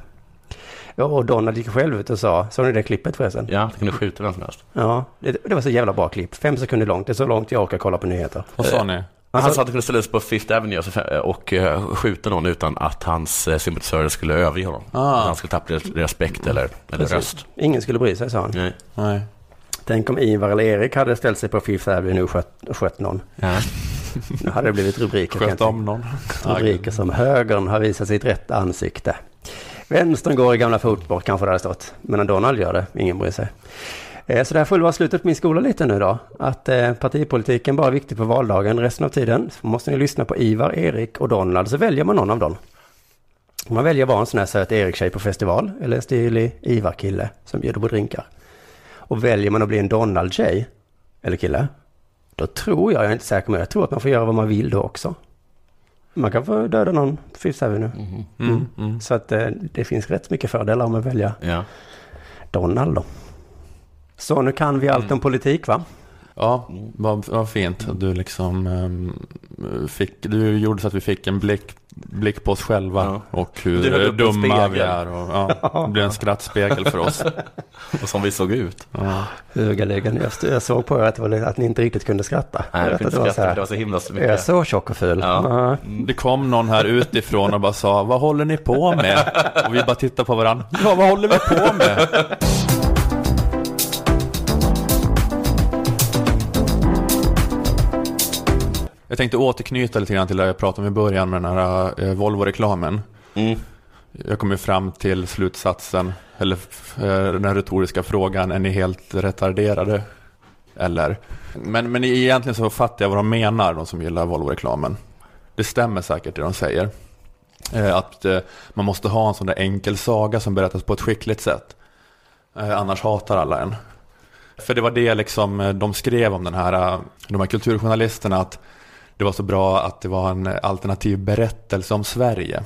Och Donald gick själv ut och sa, såg ni det klippet förresten? Ja, det kunde skjuta vem som helst. Ja, det, det var så jävla bra klipp. Fem sekunder långt. Det är så långt jag orkar kolla på nyheter. Vad sa ni? Han Alltså- sa att han kunde ställa sig på Fifth Avenue och, så- och eh, skjuta någon utan att hans eh, sympatisörer skulle överge honom. Ah. Att han skulle tappa respekt eller, eller röst. Ingen skulle bry sig, sa han. Nej. Nej. Tänk om Ivar eller Erik hade ställt sig på Fifth Avenue och skött, skött någon. Ja. Nu hade det blivit rubriker. kan jag Sköt tänka om någon. Rubriker som högern har visat sitt rätta ansikte. Vänstern går i gamla fotspår, kanske det hade stått. Men när Donald gör det, ingen bryr sig. Eh, Så det här får väl vara slutet på min skola lite nu då. Att eh, partipolitiken bara är viktig på valdagen. Resten av tiden så måste ni lyssna på Ivar, Erik och Donald. Så väljer man någon av dem. Man väljer vara en sån här söt Erik-tjej på festival. Eller en stilig Ivar-kille som bjuder på drinkar. Och väljer man att bli en Donald-tjej, eller kille. Då tror jag, jag är inte säker men jag tror att man får göra vad man vill då också. Man kan få döda någon på Fifth Avenue. Mm. Mm. Så att eh, det finns rätt mycket fördelar med att välja Ja. Donald då. Så nu kan vi allt om politik va? Ja, vad, vad fint. Du liksom ehm, fick, du gjorde så att vi fick en blick, blick på oss själva Ja. och hur dumma vi är. Och, ja, det blev en skrattspegel för oss. Och som vi såg ut. Ja. Högerligen. Jag, såg på er att, att ni inte riktigt kunde skratta. Nej, Jag det var så skratta, här, det var så himla så Jag är mycket. så tjock och ful. Ja. Det kom någon här utifrån och bara sa, vad håller ni på med? Och vi bara tittade på varandra, ja vad håller vi på med? Jag tänkte återknyta lite grann till det jag pratade om i början med den här eh, Volvo-reklamen. Mm. Jag kom ju fram till slutsatsen, eller eh, den retoriska frågan, är ni helt retarderade? Eller? Men, men egentligen så fattar jag vad de menar, de som gillar Volvo-reklamen. Det stämmer säkert det de säger. Eh, Att man måste ha en sån där enkel saga som berättas på ett skickligt sätt. Annars hatar alla en. För det var det liksom de skrev om den här, de här kulturjournalisterna, att det var så bra att det var en alternativ berättelse om Sverige.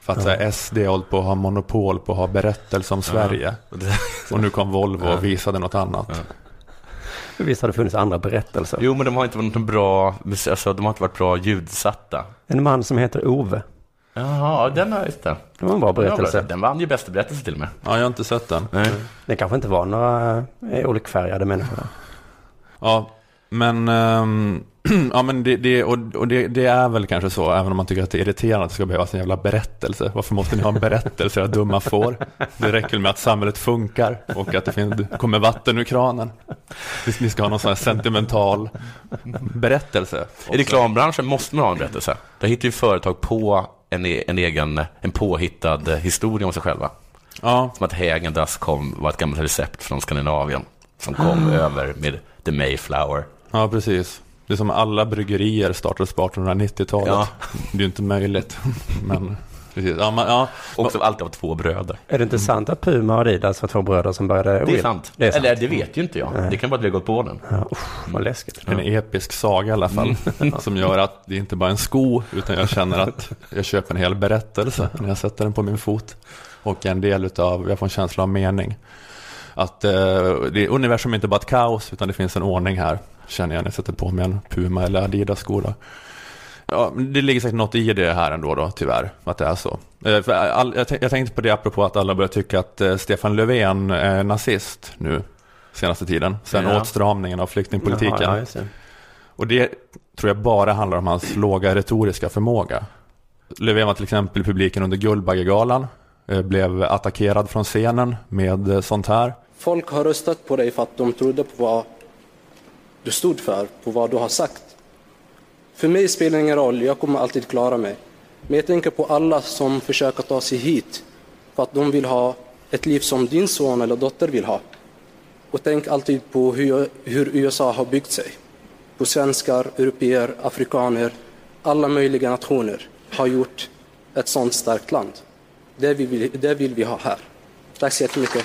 För att så här, SD har hållit på att ha monopol på att ha berättelse om Sverige. Och nu kom Volvo och visade något annat. Visst har det funnits andra berättelser. Jo, men de har inte varit bra, alltså, de har inte varit bra ljudsatta. En man som heter Ove. Jaha, den har just det. Det var en bra berättelse. Den vann ju bästa berättelse till och med. Ja, jag har inte sett den. Nej. Det kanske inte var några eh, olikfärgade människor. Ja, men, ehm, ja, men det, det, och, och det, det är väl kanske så, även om man tycker att det är irriterande att det ska behövas en jävla berättelse. Varför måste ni ha en berättelse, era dumma får? Det räcker med att samhället funkar och att det, finns, kommer vatten ur kranen. Ni ska ha någon sån här sentimental berättelse. I reklambranschen måste man ha en berättelse. Där hittar ju företag på en, e- en egen, en påhittad historia om sig själva. Ja, Som att Häagen-Dazs kom, var ett gammalt recept från Skandinavien. Som kom över med The Mayflower. Ja, precis. Det är som alla bryggerier startades på 1890-talet. Ja. Det är ju inte möjligt. Men, precis. Ja, man, ja. Och som alltid av två bröder. Är det inte sant att Puma och Adidas var två bröder som började Det är Will? sant. Det är sant. Eller det vet ju inte jag. Det kan vara att vi har gått på den. Ja, usch, vad läskigt. En episk saga i alla fall. Som gör att det inte bara är en sko, utan jag känner att jag köper en hel berättelse när jag sätter den på min fot. Och en del utav, jag får en känsla av mening. Att eh, det, universum är inte bara ett kaos, utan det finns en ordning här. Känner jag när jag sätter på mig en Puma eller Adidas-sko. då. Ja, det ligger säkert något i det här ändå då, tyvärr, att det är så. Eh, all, jag, tän- jag tänkte på det apropå att alla börjar tycka att eh, Stefan Löfven är nazist nu. senaste tiden. Sen Ja. åtstramningen av flyktingpolitiken. Jaha, ja, det. Och det tror jag bara handlar om hans låga retoriska förmåga. Löfven var till exempel i publiken under Guldbaggegalan. eh, Blev attackerad från scenen med sånt här. Folk har röstat på dig för att de trodde på du stod för, på vad du har sagt. För mig spelar det ingen roll, jag kommer alltid klara mig. Men jag tänker på alla som försöker ta sig hit för att de vill ha ett liv som din son eller dotter vill ha. Och tänk alltid på hur, hur USA har byggt sig. På svenskar, europeer, afrikaner, alla möjliga nationer har gjort ett sådant starkt land. Det vill vi, det vill vi ha här. Tack så jättemycket.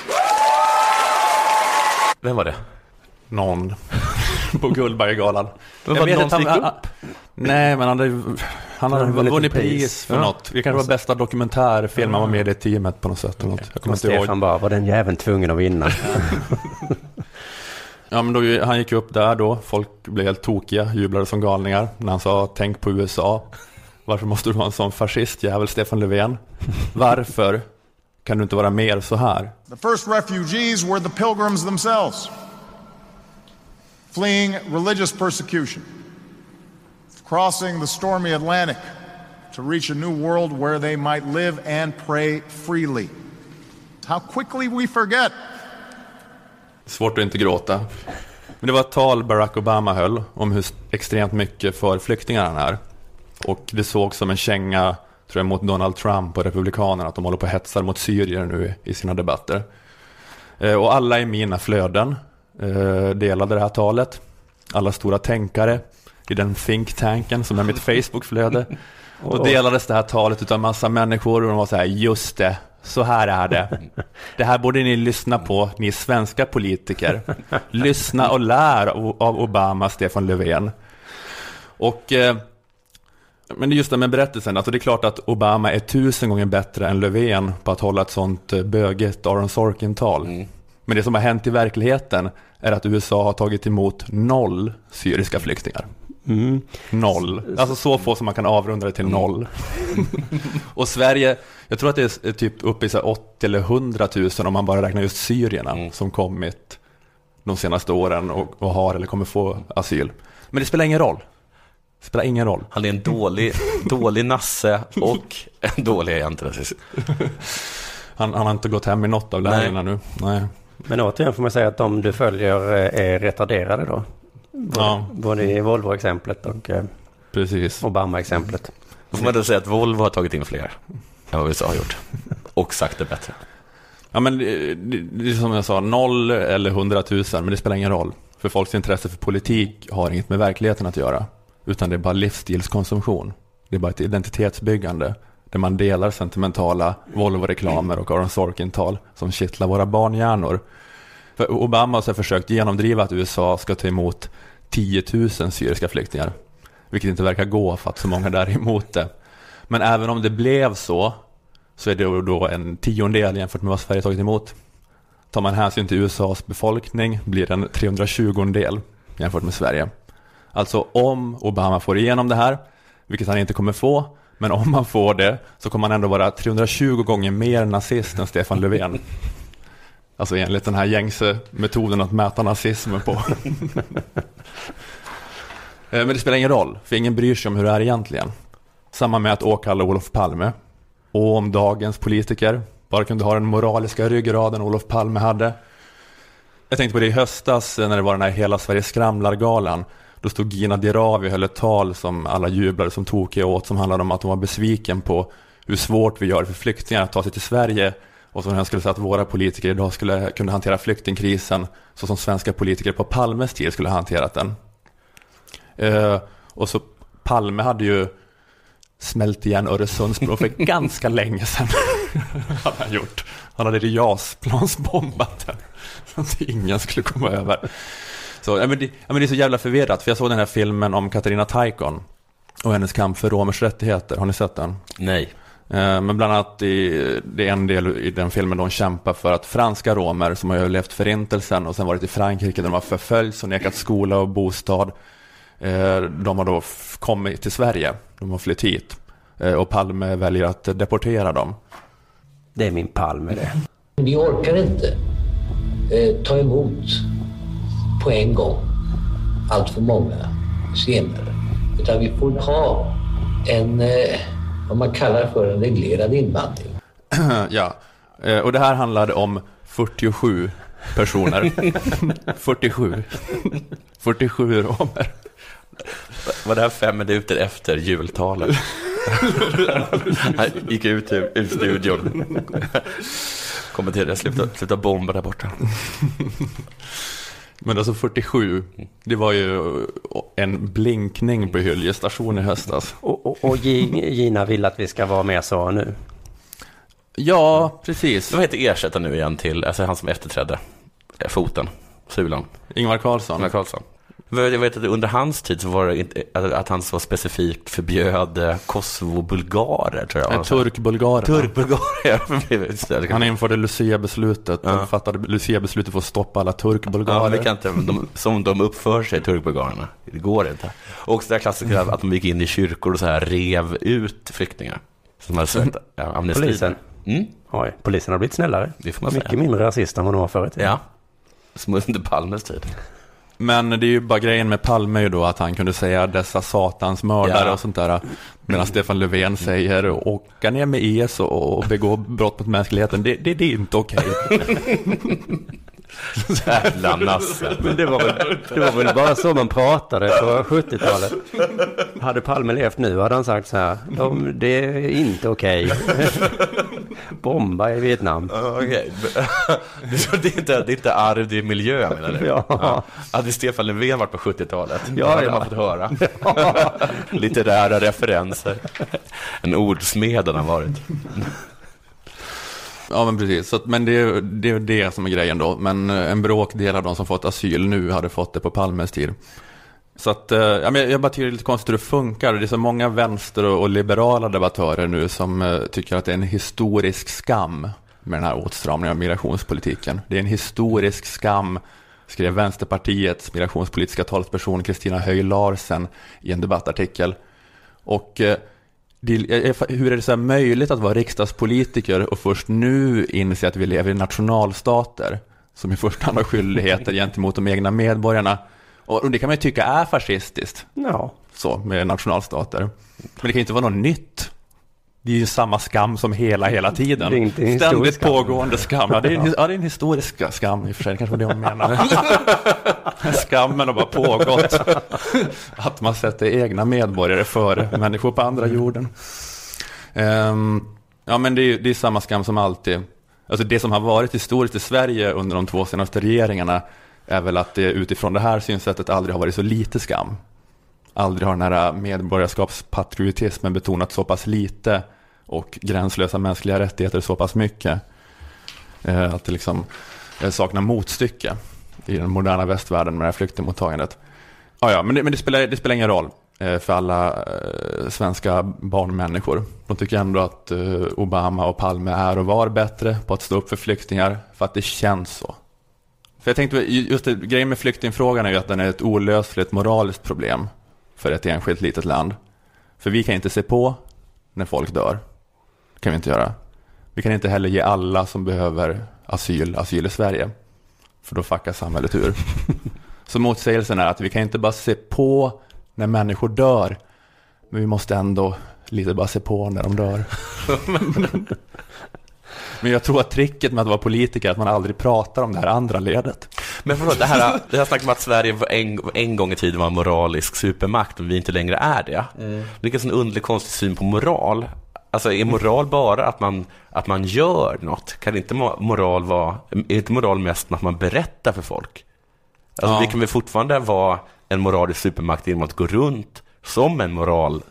Vem var det? Någon på Guldbaggegalan. Men Jag var det vet som han- gick han- Nej, men han hade, han hade vunnit pris, för Ja. något. Det kanske var bästa dokumentärfilm, han var med i det teamet på något sätt. Eller något. Jag kommer inte ihåg. Bara, var den jäveln tvungen att vinna? Ja, men då, han gick upp där då, folk blev helt tokiga, jublade som galningar när han sa tänk på USA. Varför måste du vara en sån fascistjävel, Stefan Löfven? Varför kan du inte vara mer så här? The first refugees were the pilgrims themselves, fleeing religious persecution, crossing the stormy Atlantic to reach a new world where they might live and pray freely. How quickly we forget. Svårt att inte gråta. Men det var ett tal Barack Obama höll om hur extremt mycket för flyktingar han är. Och det såg som en känga, tror jag, mot Donald Trump och Republikanerna, att de håller på och hetsar mot syrier nu i sina debatter. Eh, och alla i mina flöden delade det här talet. Alla stora tänkare i den think tanken som är mitt Facebook-flöde. Och delades det här talet utav massa människor och de var så här, just det, så här är det. Det här borde ni lyssna på, ni svenska politiker. Lyssna och lär av av Obama, Stefan Löfven. Och, eh, men just det med berättelsen, alltså det är klart att Obama är tusen gånger bättre än Löfven på att hålla ett sånt eh, bögigt Aron Sorkin-tal. Men det som har hänt i verkligheten är att USA har tagit emot noll syriska flyktingar. Mm. Noll. Alltså så få som man kan avrunda det till noll. och Sverige, jag tror att det är typ uppe i så här 80 eller 100 000 om man bara räknar just syrierna som kommit de senaste åren och, och har eller kommer få asyl. Men det spelar ingen roll. Det spelar ingen roll. Han är en dålig, dålig nasse och en dålig antirasist. Han, han har inte gått hem i något av lärarna nu. Nej. Men återigen får man säga att de du följer eh, är retarderade då. Ja, Både i Volvo-exemplet och eh, precis. Obama-exemplet. Då får man då säga att Volvo har tagit in fler än vad USA har gjort. Och sagt det bättre. Ja men det, det, det är som jag sa, noll eller hundratusen, men det spelar ingen roll. För folks intresse för politik har inget med verkligheten att göra. Utan det är bara livsstilskonsumtion. Det är bara ett identitetsbyggande. Där man delar sentimentala Volvo-reklamer och Aron Sorkin-tal som kittlar våra barnhjärnor. För Obama har försökt genomdriva att USA ska ta emot 10 000 syriska flyktingar. Vilket inte verkar gå för att så många där är emot det. Men även om det blev så, så är det då en tiondel jämfört med vad Sverige tagit emot. Tar man hänsyn till USAs befolkning blir det en 320 del jämfört med Sverige. Alltså om Obama får igenom det här, vilket han inte kommer få, men om han får det så kommer han ändå vara 320 gånger mer nazist än Stefan Löfven. Alltså enligt den här gängse metoden att mäta nazismen på. Eh, Men det spelar ingen roll, för ingen bryr sig om hur det är egentligen. Samma med att åkalla Olof Palme. Och om dagens politiker bara kunde ha den moraliska ryggraden Olof Palme hade. Jag tänkte på det i höstas när det var den här Hela Sverige skramlar-galan. Då stod Gina Dirawi och höll ett tal som alla jublade som tokiga åt som handlade om att hon var besviken på hur svårt vi gör för flyktingar att ta sig till Sverige och som jag skulle säga att våra politiker idag skulle kunna hantera flyktingkrisen så som svenska politiker på Palmes tid skulle ha hanterat den. Eh, och så Palme hade ju smält igen Öresundsbron för ganska länge sedan. hade han gjort. Han hade JAS-plansbombat den. Så att ingen skulle komma över. Så, ja, men det, ja, men det är så jävla förvirrat. För jag såg den här filmen om Katarina Taikon. Och hennes kamp för romers rättigheter. Har ni sett den? Nej. Eh, Men bland annat i, det är en del i den filmen då hon kämpar för att franska romer som har överlevt förintelsen och sen varit i Frankrike där de har förföljts och nekat skola och bostad. eh, De har då kommit till Sverige. De har flytt hit. Eh, Och Palme väljer att deportera dem. Det är min Palme det. Vi orkar inte eh, ta emot på en gång allt för många scener. Utan vi får ha en, eh, vad man kallar för en reglerad invandring. ja, eh, och det här handlade om 47 personer. 47. 47 romer. Var det här fem minuter efter jultalet? Han gick ut ur, ur studion. Kommenterade, sluta, sluta bomba där borta. Men alltså 47, det var ju en blinkning på Hylje station i höstas. Och, och, och Gi- Gina vill att vi ska vara med så nu. Ja, precis. Vad heter ersättaren nu igen till, alltså han som efterträdde eh, foten, sulan, Ingvar Carlsson. Ingvar Carlsson. Jag vet att under hans tid så var det inte, att att han så specifikt förbjöd eh, Kosovo-bulgarer, tror jag. En turk-bulgarer. Turk-bulgarer. Han införde Lucia-beslutet. Ja. Han fattade Lucia-beslutet för att stoppa alla turk-bulgarer. Ja, det kan inte, de, som de uppför sig, turkbulgarerna. Det går inte. Och så där klassiska att de gick in i kyrkor och så här rev ut flyktingar. Som hade sökt ja, amnesti. Polisen. Mm, Oj, polisen har blivit snällare. det får man Mycket säga. mindre rasist än vad de var förut. Ja. Som under Palmes tid. Men det är ju bara grejen med Palme ju då att han kunde säga dessa satans mördare Ja. och sånt där. Medan Stefan Löfven säger åka ner med IS och, och begå brott mot mänskligheten. Det, det, det är inte okej. Jävla nasse. Men det var, väl, det var väl bara så man pratade på 70-talet. Hade Palme levt nu hade han sagt så här. De, det är inte okej. Bomba i Vietnam. Ja, Okej. Så det är inte, det är inte arv, det är miljö menar du? Ja. Hade Stefan Löfven varit på 70-talet? Ja, Ja, hade ja. man fått höra. Litterära referenser. En ordsmed han varit. Ja men precis, så, att- men det är det, är det som är grejen då. Men eh, en bråkdel av de som fått asyl nu hade fått det på Palmes tid. Så att, eh, ja, men jag bara tycker det är lite konstigt hur det funkar. Det är så många vänster och, liberala debattörer nu som eh, tycker att det är en historisk skam med den här åtstramningen av migrationspolitiken. Det är en historisk skam, skrev Vänsterpartiets migrationspolitiska talesperson Kristina Höj Larsen i en debattartikel. Och hur är det så möjligt att vara riksdagspolitiker och först nu inse att vi lever i nationalstater som i första hand har skyldigheter gentemot de egna medborgarna? Och och det kan man ju tycka är fascistiskt, Ja. så, med nationalstater. Men det kan ju inte vara något nytt. Det är ju samma skam som hela, hela tiden. Det är inte en Ständigt pågående skam. Ja det, är en, ja, det är en historisk skam i och för sig. Det kanske var det hon menade. Skammen har bara pågått. Att man sätter egna medborgare före människor på andra jorden. Ehm, ja, men det är, det är samma skam som alltid. Alltså det som har varit historiskt i Sverige under de två senaste regeringarna är väl att det utifrån det här synsättet aldrig har varit så lite skam. Aldrig har den här medborgarskapspatriotismen betonat så pass lite och gränslösa mänskliga rättigheter så pass mycket. Eh, att det liksom eh, saknar motstycke i den moderna västvärlden med det här flyktingmottagandet. Ja, ja, men det, men det, spelar, det spelar ingen roll eh, för alla svenska barnmänniskor. De tycker ändå att Obama och Palme är och var bättre på att stå upp för flyktingar för att det känns så. För jag tänkte, just det, grejen med flyktingfrågan är ju att den är ett olösligt moraliskt problem för ett enskilt litet land. För vi kan inte se på när folk dör. Kan vi inte göra. Vi kan inte heller ge alla som behöver asyl, asyl i Sverige. För då fuckar samhället ur. Så motsägelsen är att vi kan inte bara se på när människor dör. Men vi måste ändå lite bara se på när de dör. Men jag tror att tricket med att vara politiker är att man aldrig pratar om det här andra ledet. Men förlåt, det här, det här snacket om att Sverige var en, en gång i tiden var en moralisk supermakt och vi inte längre är det. Mm. Det är en sån underlig konstig syn på moral. Alltså är moral bara att man, att man gör något? Kan inte mo- moral vara, är inte moral mest att man berättar för folk? Alltså Ja. vi kan väl fortfarande vara en moralisk supermakt genom att gå runt som en moraltant.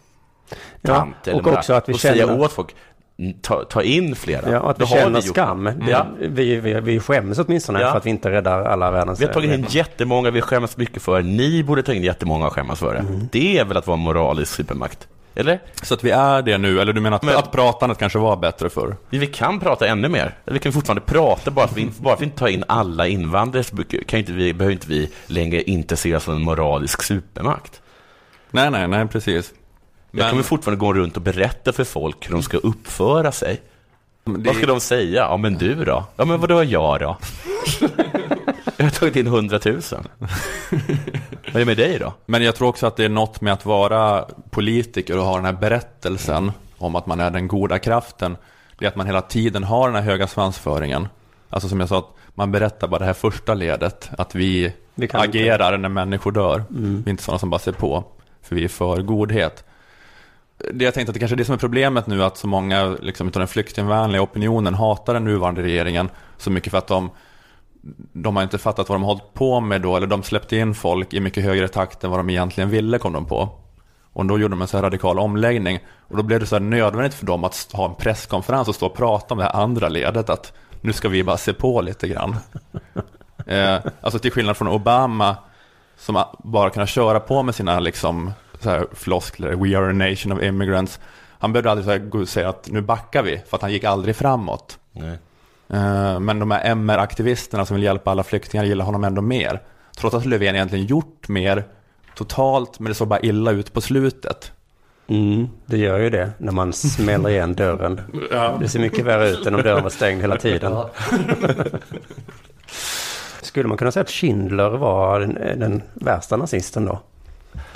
Ja, och också att vi och säga känner- åt folk, "Mm, ta, ta in flera. Ja, och att vi känner vi skam. Det, Ja. vi, vi, vi skäms åtminstone Ja. för att vi inte räddar alla världens... Vi har tagit in jättemånga vi skäms mycket för. Ni borde ta in jättemånga och skämmas för det. Mm. Det är väl att vara moralisk supermakt? Eller? Så att vi är det nu, eller du menar att, Men- att pratandet kanske var bättre förr? Vi kan prata ännu mer. Vi kan fortfarande prata, bara för att vi, bara för att vi inte tar in alla invandrare så kan inte vi, behöver inte vi längre inte se oss som en moralisk supermakt. Nej, nej, nej, precis. Jag kan väl fortfarande gå runt och berätta för folk hur de ska uppföra sig. det- Vad ska de säga? Ja, men du då? Ja, men vadå jag då? Jag har tagit in 100 000. Vad är det med dig då? Men jag tror också att det är något med att vara politiker och ha den här berättelsen om att man är den goda kraften. Det är att man hela tiden har den här höga svansföringen. Alltså som jag sa, att man berättar bara det här första ledet, att vi, kan inte- agerar när människor dör. Vi är inte sådana som bara ser på, för vi är för godhet. Det jag tänkte att det kanske är det som är problemet nu, att så många liksom, utav den flyktingvänliga opinionen hatar den nuvarande regeringen så mycket för att de de har inte fattat vad de har hållit på med då, eller de släppte in folk i mycket högre takt än vad de egentligen ville, kom de på. Och då gjorde de en så här radikal omläggning. Och då blev det så här nödvändigt för dem att ha en presskonferens och stå och prata om det här andra ledet, att nu ska vi bara se på lite grann. Eh, alltså till skillnad från Obama, som bara kunde köra på med sina liksom, så här floskler, we are a nation of immigrants. Han behövde aldrig så gå och säga att nu backar vi, för att han gick aldrig framåt. Nej. Eh, Men de här MR-aktivisterna som vill hjälpa alla flyktingar gillar honom ändå mer. Trots att Löfven egentligen gjort mer totalt, men det såg bara illa ut på slutet. Mm, det gör ju det när man smäller igen dörren. Det ser mycket värre ut än om dörren var stängd hela tiden. Skulle man kunna säga att Schindler var den, den värsta nazisten då?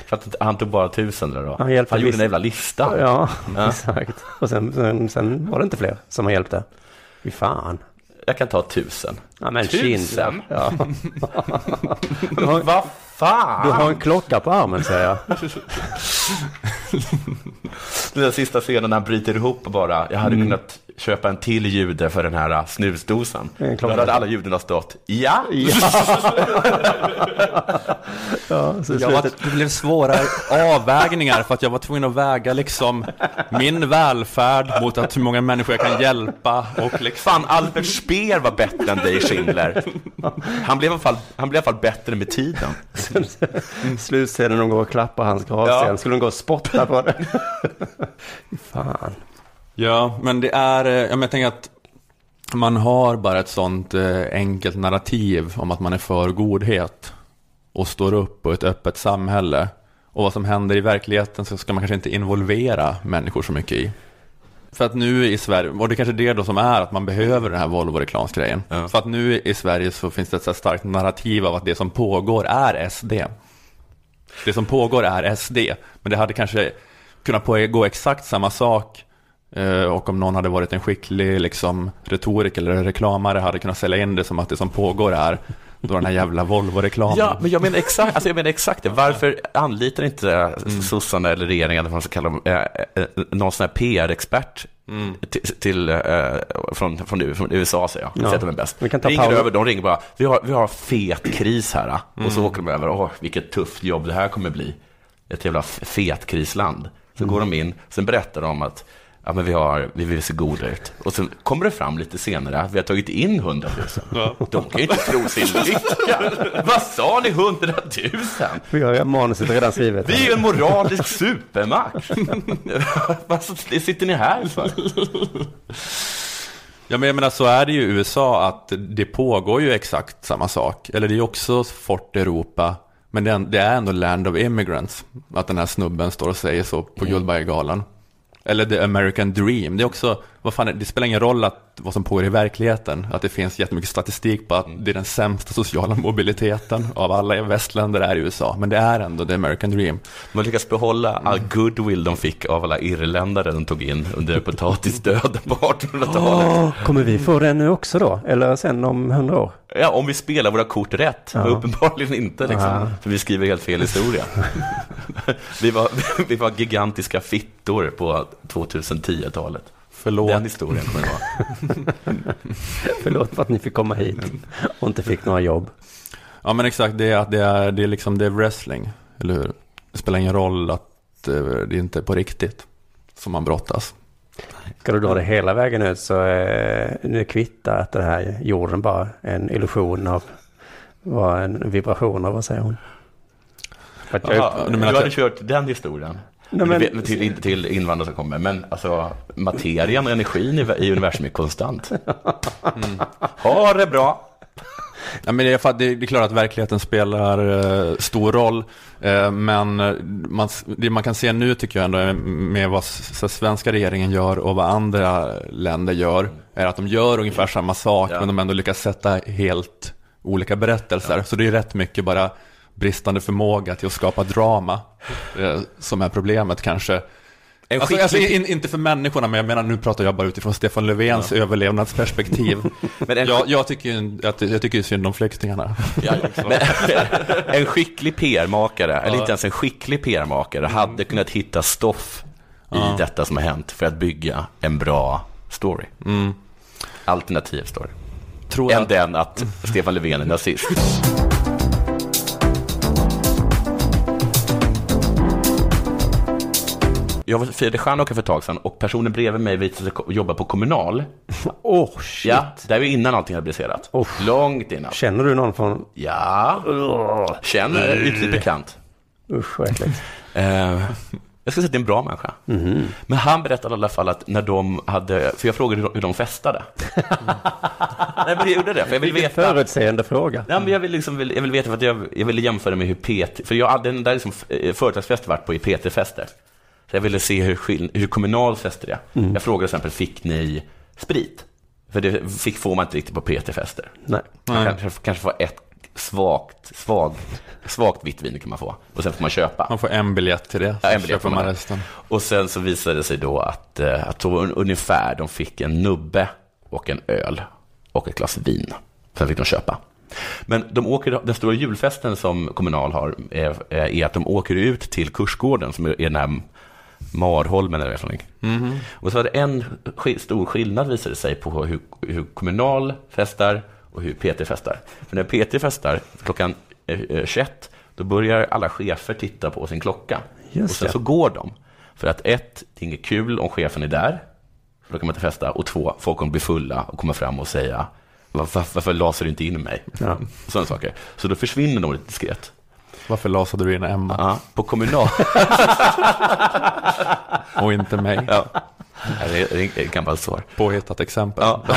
För att han tog bara tusen då? Han hjälpte han gjorde en jävla lista. Ja, Ja. exakt. Och sen, sen, sen var det inte fler som han hjälpte. Fy fan. Jag kan ta tusen. Ja, men Tusen? Ja. Vad fan? du har en klocka på armen säger jag. Den där sista scenen när han bryter ihop och bara, jag hade kunnat köpa en till jude för den här uh, snusdosan. Mm. Då hade alla judarna stått, ja. Ja, Jag var, det blev svåra avvägningar för att jag var tvungen att väga liksom min välfärd mot att hur många människor jag kan hjälpa och liksom Fan, Albert Speer var bättre än dig, Schindler. Han blev i alla fall, han blev i alla fall bättre med tiden. Slutscenen de går och klappar hans gravsten. Ja. Skulle de gå och spotta på det? Fan. Ja, men det är, eh, jag tänker att man har bara ett sånt eh, enkelt narrativ om att man är för godhet och står upp på ett öppet samhälle. Och vad som händer i verkligheten så ska man kanske inte involvera människor så mycket i. För att nu i Sverige, och det är kanske det då som är att man behöver den här Volvo-reklamsgrejen. Ja. För att nu i Sverige så finns det ett så starkt narrativ av att det som pågår är SD. Det som pågår är SD, men det hade kanske kunnat pågå exakt samma sak eh, och om någon hade varit en skicklig liksom, retoriker eller reklamare hade kunnat sälja in det som att det som pågår är då den här jävla Volvo-reklamen. Ja, men jag menar exakt, alltså jag menar exakt det. Varför anlitar inte Mm. sossarna eller regeringen, eller vad man ska kalla dem, eh, eh, någon sån här PR-expert Mm. till, till, eh, från, från, från USA, säger jag. Ja. Sätter är bäst. Vi kan ta ringer över, de ringer bara, vi har, vi har fet kris här. Och Mm. så åker de över, åh, vilket tufft jobb det här kommer bli. Ett jävla f- fetkrisland. Så Mm. går de in, sen berättar de att Ja, men vi, har, vi vill se goda ut. Och sen kommer det fram lite senare att vi har tagit in 100 000. De kan ju inte tro sin lycka. Vad sa ni 100 000? Vi har ju manuset redan skrivet. Vi är ju en moralisk supermakt. Vad sitter ni här för? Ja, men jag menar så är det ju i USA att det pågår ju exakt samma sak. Eller det är ju också Fort Europa. Men det är, det är ändå Land of Immigrants. Att den här snubben står och säger så på Guldbaggegalan. Eller The American Dream. Det är också, vad fan, det spelar ingen roll att, vad som pågår i verkligheten. Att det finns jättemycket statistik på att det är den sämsta sociala mobiliteten av alla i västländer är i USA. Men det är ändå The American Dream. Man lyckas behålla all goodwill de fick av alla irländare de tog in under potatisdöden på 1800-talet. Åh, kommer vi få den nu också då? Eller sen om hundra år? Ja, om vi spelar våra kort rätt. Ja. Uppenbarligen inte, liksom. Ja. För vi skriver helt fel historia. vi, var, vi var gigantiska fittor på 2010-talet. Förlåt. Den historien kommer det vara. Förlåt för att ni fick komma hit och inte fick några jobb. Ja men exakt, det är det är, det är liksom det är wrestling, eller hur? Det spelar ingen roll att eh, det inte är på riktigt som man brottas. Ska du dra det hela vägen ut så eh, nu kvittar att det här jorden bara en illusion av vad en vibration av, vad säger hon? Att jag, Jaha, du du, menar att hade jag- kört den historien. Nej, men- Det vet- till, inte till invandrare som kommer, men alltså materien och energin i, i universum är konstant. Mm. Ha det bra! Ja, men det, är, det, klart att verkligheten spelar eh, stor roll. Eh, men eh, man, det man kan se nu tycker jag ändå med vad svenska regeringen gör och vad andra länder gör är att de gör ungefär samma sak Ja. men de ändå lyckas sätta helt olika berättelser. Så det är rätt mycket bara bristande förmåga till att skapa drama eh, som är problemet kanske. En Alltså, alltså, in, inte för människorna, men jag menar nu pratar jag bara utifrån Stefan Löfvens överlevnadsperspektiv. Men en- jag, jag, tycker, ju att, jag tycker ju synd om flyktingarna. Ja, men, en skicklig PR-makare, eller inte ens en skicklig PR-makare, hade kunnat hitta stoff i detta som har hänt för att bygga en bra story. Alternativ story. Tror Än jag, den att Stefan Löfven är nazist. Jag firade stjärnåker för ett tag sedan och personen bredvid mig visade sig jobba på Kommunal. Åh, shit. Ja, där var innan allting hade briserat. Långt innan. Känner du någon från... Ja, känner ytligt bekant. Usch, vad äckligt. Eh, jag ska säga att det är en bra människa. Men han berättade i alla fall att när de hade, för jag frågade hur de, festade. Nej, men jag gjorde det, för jag vill Vilken veta. förutseende fråga. Ja, men jag, vill liksom, jag vill veta för att jag, jag ville jämföra med hur PT, för jag hade den där liksom, eh, företagsfest varit på i PT-fester. Så jag ville se hur, skill- hur kommunal fester är. Jag frågade till exempel, fick ni sprit? För det fick, får man inte riktigt på PT-fester. Nej. Man kanske, kanske får ett svagt, svag, svagt vitt vin kan man få. Och sen får man köpa. man får en biljett till det, Ja, en biljett köper får man resten. Och sen så visade det sig då att, eh, att så un- ungefär de fick en nubbe och en öl och ett glas vin. Sen fick de köpa. Men de åker, den stora julfesten som Kommunal har är, är att de åker ut till Kursgården som är den här Marholmen eller vad någonting. Och så var det en stor skillnad visade sig på hur, hur Kommunal festar och hur PT festar. För när PT festar klockan eh, eh, 21, då börjar alla chefer titta på sin klocka. Just och sen det. så går de. För att ett, det är inget kul om chefen är där, för då kan man inte festa. Och två, folk kommer bli fulla och komma fram och säga, varför, varför laser du inte in mig? Ja. Sådana saker. Så då försvinner de lite diskret. Varför lasade du in Emma Ja, på kommunal... och inte mig? ja. Det är ett gammalt svar. Påhittat exempel. Ja.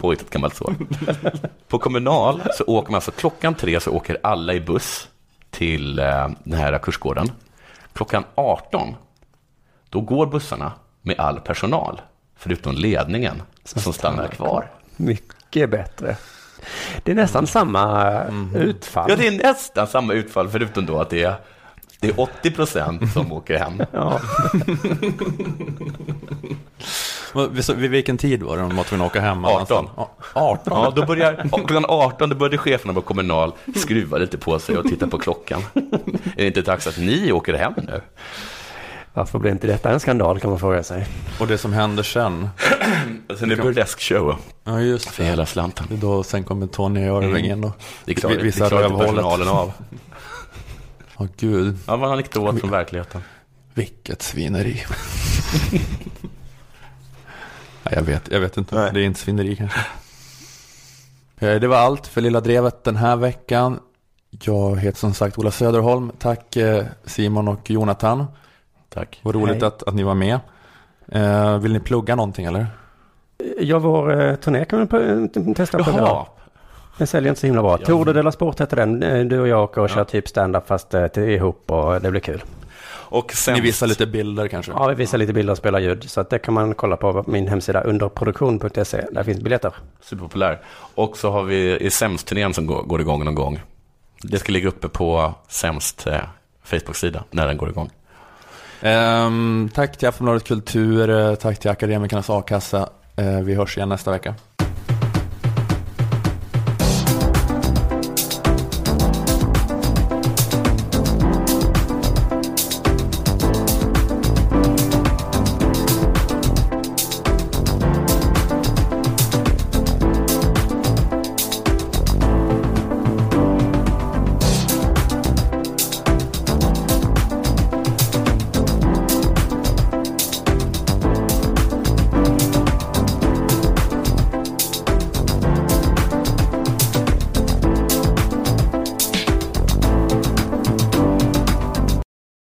Påhittat gammalt svar. På kommunal så åker man alltså klockan tre så åker alla i buss till eh, den här kursgården. Klockan 18 då går bussarna med all personal förutom ledningen som stannar kvar. Mycket bättre. Det är nästan samma utfall. Ja, det är nästan samma utfall förutom då att det är, det är 80 procent som åker hem. Ja. Vid- vilken tid var det de var tvungna att åka hem? 18. Ja, 18? Ja, då börjar, klockan 18 då började cheferna på Kommunal skruva lite på sig och titta på klockan. Är det inte dags att ni åker hem nu? Varför blir inte detta en skandal kan man fråga sig. Och det som händer sen? Sen är det burlesk-show Ja, just för det. hela slanten. Det är då sen kommer Tony Irving in och Det det visar rövhålet. av. Åh gud, Ja, var en anekdot från verkligheten. vilket svineri. Nej, jag vet, jag vet inte. Nej. Det är inte svineri kanske. Eh, Det var allt för Lilla Drevet den här veckan. Jag heter som sagt Ola Söderholm. Tack eh, Simon och Jonathan. Tack. Vad roligt Hej. att, att ni var med. Eh, Vill ni plugga någonting eller? Ja, vår eh, turné kan vi på- testa på idag. Den säljer inte så himla bra. Ja. Tour de la Sport heter den. Eh, Du och jag åker och Ja. kör typ stand-up fast eh, ihop och det blir kul. och sen... Ni visar lite bilder kanske? Ja, vi visar lite bilder och spelar ljud. Så att det kan man kolla på min hemsida underproduktion.se. Där finns biljetter. Superpopulär. Och så har vi i Sämst-turnén som går, går igång någon gång. Det ska ligga uppe på Sämst eh, Facebook-sida när den går igång. Ehm, tack till Aftonbladet Kultur, eh, tack till Akademikernas A-kassa. Eh, vi hörs igen nästa vecka.